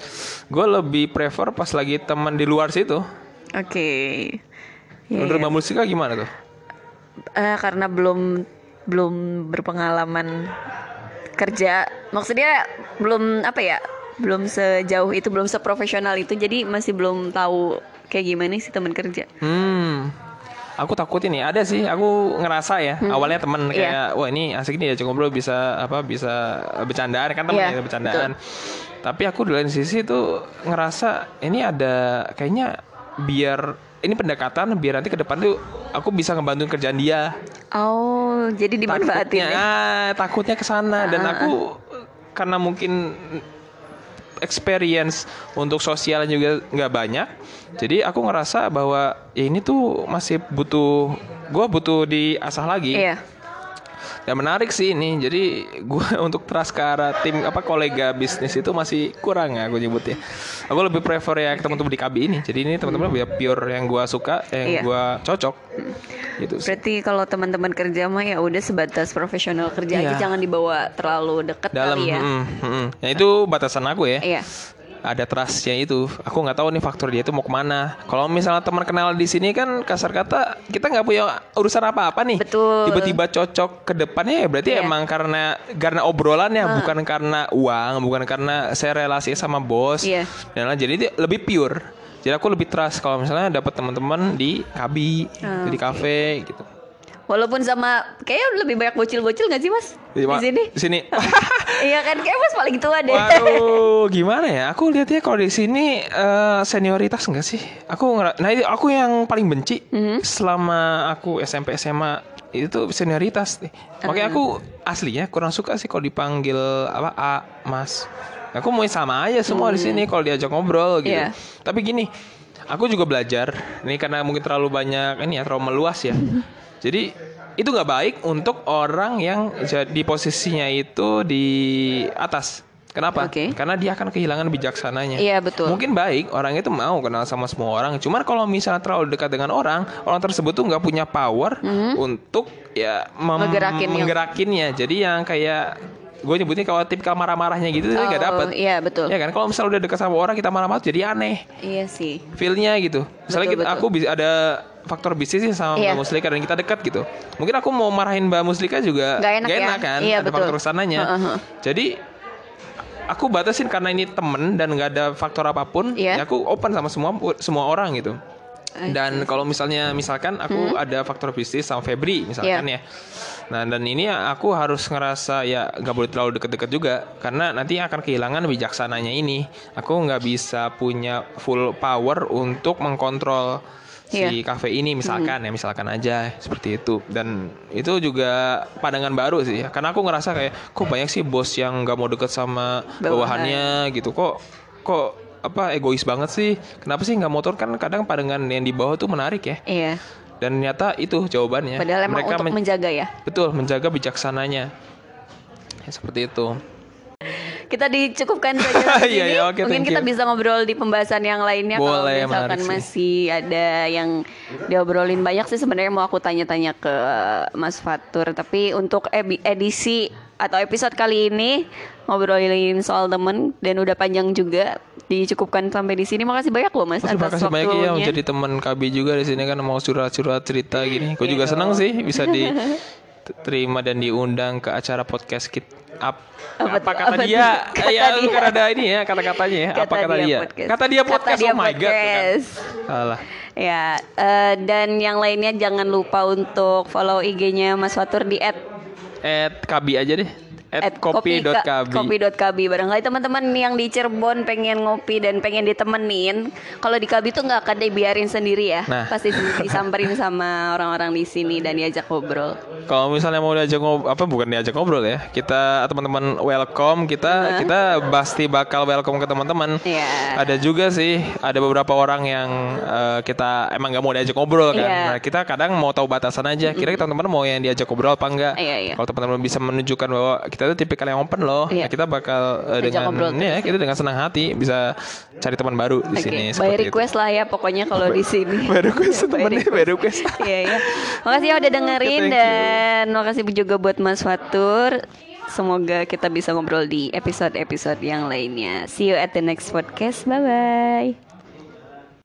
[SPEAKER 2] gue lebih prefer pas lagi teman di luar situ.
[SPEAKER 1] oke. Iya,
[SPEAKER 2] Menurut
[SPEAKER 1] iya.
[SPEAKER 2] Mbak Musika gimana tuh?
[SPEAKER 1] Eh, karena belum belum berpengalaman kerja. Maksudnya belum apa ya belum sejauh itu belum seprofesional itu. Jadi masih belum tahu kayak gimana sih teman kerja.
[SPEAKER 2] Hmm, aku takut ini ada sih. Aku ngerasa ya awalnya temen
[SPEAKER 1] Iya.
[SPEAKER 2] kayak wah ini asik nih ya ngobrol bisa apa bisa bercandaan kan temen
[SPEAKER 1] Iya,
[SPEAKER 2] ya bercandaan. Tapi aku di lain sisi tuh ngerasa ini ada kayaknya biar ini pendekatan biar nanti ke depan tuh aku bisa ngebantuin kerjaan dia.
[SPEAKER 1] oh jadi dimanfaatin
[SPEAKER 2] takutnya,
[SPEAKER 1] ya
[SPEAKER 2] ah, takutnya ke sana dan aku karena mungkin experience untuk sosialnya juga nggak banyak. Jadi aku ngerasa bahwa ya ini tuh masih butuh gue butuh diasah lagi.
[SPEAKER 1] Iya
[SPEAKER 2] dan menarik sih ini jadi gue untuk trust ke arah tim apa kolega bisnis itu masih kurang ya aku nyebutnya aku lebih prefer ya teman-teman di KB ini jadi ini teman-teman lebih pure yang gue suka yang
[SPEAKER 1] Iya.
[SPEAKER 2] gue cocok gitu sih.
[SPEAKER 1] berarti kalau teman-teman kerja mah ya udah sebatas profesional kerja aja
[SPEAKER 2] Iya.
[SPEAKER 1] jangan dibawa terlalu deket
[SPEAKER 2] dalam
[SPEAKER 1] kali ya
[SPEAKER 2] mm, mm. Ya, itu batasan aku ya
[SPEAKER 1] iya
[SPEAKER 2] ada trustnya itu. Aku nggak tahu nih faktor dia itu mau ke mana. Kalau misalnya teman kenal di sini kan kasar kata kita nggak punya urusan apa apa nih.
[SPEAKER 1] Betul.
[SPEAKER 2] tiba-tiba cocok ke depannya ya berarti
[SPEAKER 1] Iya.
[SPEAKER 2] emang karena karena obrolannya bukan karena uang bukan karena saya relasi sama bos.
[SPEAKER 1] Iya.
[SPEAKER 2] dan jadi itu lebih pure. Jadi aku lebih trust kalau misalnya dapat teman-teman di kabi
[SPEAKER 1] Ah,
[SPEAKER 2] di kafe gitu
[SPEAKER 1] walaupun sama kayaknya lebih banyak bocil-bocil nggak sih mas di
[SPEAKER 2] Pak,
[SPEAKER 1] sini
[SPEAKER 2] di sini
[SPEAKER 1] iya kan kayak mas paling tua deh
[SPEAKER 2] Waduh, gimana ya? Aku lihatnya kalau di sini eh, senioritas enggak sih? Aku ngera- nah itu aku yang paling benci
[SPEAKER 1] Mhm.
[SPEAKER 2] selama aku SMP SMA itu senioritas nih. Makanya aku aslinya kurang suka sih kalau dipanggil apa A, Mas. Aku mau sama aja semua di sini kalau diajak ngobrol gitu.
[SPEAKER 1] Iya.
[SPEAKER 2] Tapi gini, aku juga belajar. Ini karena mungkin terlalu banyak ini ya terlalu meluas ya. Jadi itu nggak baik untuk orang yang di posisinya itu di atas. Kenapa?
[SPEAKER 1] Oke.
[SPEAKER 2] Karena dia akan kehilangan bijaksananya.
[SPEAKER 1] Iya, betul.
[SPEAKER 2] Mungkin baik orang itu mau kenal sama semua orang. Cuman kalau misalnya terlalu dekat dengan orang, orang tersebut tuh nggak punya power untuk ya mem-
[SPEAKER 1] yang-
[SPEAKER 2] menggerakinnya. Jadi yang kayak gue nyebutnya kalau tipikal marah-marahnya gitu dia nggak
[SPEAKER 1] Oh,
[SPEAKER 2] dapet.
[SPEAKER 1] iya betul
[SPEAKER 2] Ya kan kalau misalnya udah dekat sama orang kita marah-marah jadi aneh
[SPEAKER 1] iya sih
[SPEAKER 2] feelnya gitu. Misalnya
[SPEAKER 1] Betul,
[SPEAKER 2] kita,
[SPEAKER 1] betul.
[SPEAKER 2] aku bisa ada faktor bisnis sih sama
[SPEAKER 1] Iya.
[SPEAKER 2] Mbak Muslika dan kita dekat gitu. Mungkin aku mau marahin Mbak Muslika juga
[SPEAKER 1] Nggak enak ya?
[SPEAKER 2] kan,
[SPEAKER 1] Iya,
[SPEAKER 2] ada
[SPEAKER 1] betul.
[SPEAKER 2] faktor ke sananya.
[SPEAKER 1] Heeh, heeh.
[SPEAKER 2] Jadi aku batasin karena ini temen dan nggak ada faktor apa pun
[SPEAKER 1] Iya.
[SPEAKER 2] ya aku open sama semua semua orang gitu dan kalau misalnya misalkan aku ada faktor bisnis sama Febri misalkan
[SPEAKER 1] Iya.
[SPEAKER 2] ya. Nah dan ini aku harus ngerasa ya nggak boleh terlalu deket-deket juga karena nanti akan kehilangan bijaksananya ini. Aku nggak bisa punya full power untuk mengkontrol si kafe ini misalkan ya misalkan aja seperti itu. Dan itu juga pandangan baru sih ya karena aku ngerasa kayak kok banyak sih bos yang nggak mau deket sama
[SPEAKER 1] Bawahan.
[SPEAKER 2] bawahannya gitu. Kok kok apa egois banget sih kenapa sih nggak motor kan kadang pandangan yang di bawah tuh menarik ya
[SPEAKER 1] Iya.
[SPEAKER 2] dan ternyata itu jawabannya
[SPEAKER 1] Padahal emang
[SPEAKER 2] mereka
[SPEAKER 1] untuk
[SPEAKER 2] men-
[SPEAKER 1] menjaga ya.
[SPEAKER 2] betul menjaga bijaksananya ya, seperti itu
[SPEAKER 1] Kita dicukupkan saja di
[SPEAKER 2] Iya,
[SPEAKER 1] sini.
[SPEAKER 2] iya, oke,
[SPEAKER 1] Mungkin kita
[SPEAKER 2] you.
[SPEAKER 1] bisa ngobrol di pembahasan yang lainnya kalau
[SPEAKER 2] Boleh,
[SPEAKER 1] misalkan
[SPEAKER 2] menarik sih.
[SPEAKER 1] masih ada yang diobrolin banyak sih sebenarnya mau aku tanya-tanya ke Mas Fatur. Tapi untuk edisi atau episode kali ini ngobrolin soal temen dan udah panjang juga dicukupkan sampai di sini. Makasih banyak loh Mas
[SPEAKER 2] Terima
[SPEAKER 1] atas
[SPEAKER 2] kasih banyak ya menjadi teman KB juga di sini kan mau curhat-curhat cerita gini. Gue juga senang sih bisa diterima dan diundang ke acara podcast kita. Ap-
[SPEAKER 1] Apa
[SPEAKER 2] apa, kata
[SPEAKER 1] Apa
[SPEAKER 2] dia?
[SPEAKER 1] Kata
[SPEAKER 2] ya,
[SPEAKER 1] dia.
[SPEAKER 2] kan ada ini ya kata-katanya ya. apa kata dia?
[SPEAKER 1] podcast.
[SPEAKER 2] Kata dia podcast.
[SPEAKER 1] Kata dia
[SPEAKER 2] oh my god. tuh kan.
[SPEAKER 1] podcast.
[SPEAKER 2] Salah.
[SPEAKER 1] Ya, eh, dan yang lainnya jangan lupa untuk follow IG-nya Mas Fatur di
[SPEAKER 2] At KB aja deh. At kopi.kb.
[SPEAKER 1] kopi.kb barangkali teman-teman yang di Cirebon pengen ngopi dan pengen ditemenin kalau di KB tuh nggak akan dibiarin sendiri ya
[SPEAKER 2] Nah.
[SPEAKER 1] pasti disamperin sama orang-orang di sini dan diajak ngobrol
[SPEAKER 2] Kalau misalnya mau diajak ngobrol apa bukan diajak ngobrol ya. Kita teman-teman welcome kita kita pasti bakal welcome ke teman-teman.
[SPEAKER 1] Iya.
[SPEAKER 2] Ada juga sih ada beberapa orang yang eh, kita emang nggak mau diajak ngobrol kan.
[SPEAKER 1] Iya.
[SPEAKER 2] Nah, kita kadang mau tahu batasan aja. Kira teman-teman mau yang diajak ngobrol apa enggak?
[SPEAKER 1] Iya, iya.
[SPEAKER 2] Kalau teman-teman bisa menunjukkan bahwa kita tuh tipikal yang open loh.
[SPEAKER 1] Iya.
[SPEAKER 2] Nah, kita bakal
[SPEAKER 1] Ajak
[SPEAKER 2] dengan ya kita dengan senang hati bisa cari teman baru di
[SPEAKER 1] Oke,
[SPEAKER 2] sini
[SPEAKER 1] by
[SPEAKER 2] itu.
[SPEAKER 1] request lah ya pokoknya kalau di sini.
[SPEAKER 2] By request,
[SPEAKER 1] By
[SPEAKER 2] temennya by request.
[SPEAKER 1] Iya iya. Makasih ya udah dengerin
[SPEAKER 2] you.
[SPEAKER 1] dan makasih juga buat Mas Fatur. Semoga kita bisa ngobrol di episode-episode yang lainnya. See you at the next podcast. Bye bye.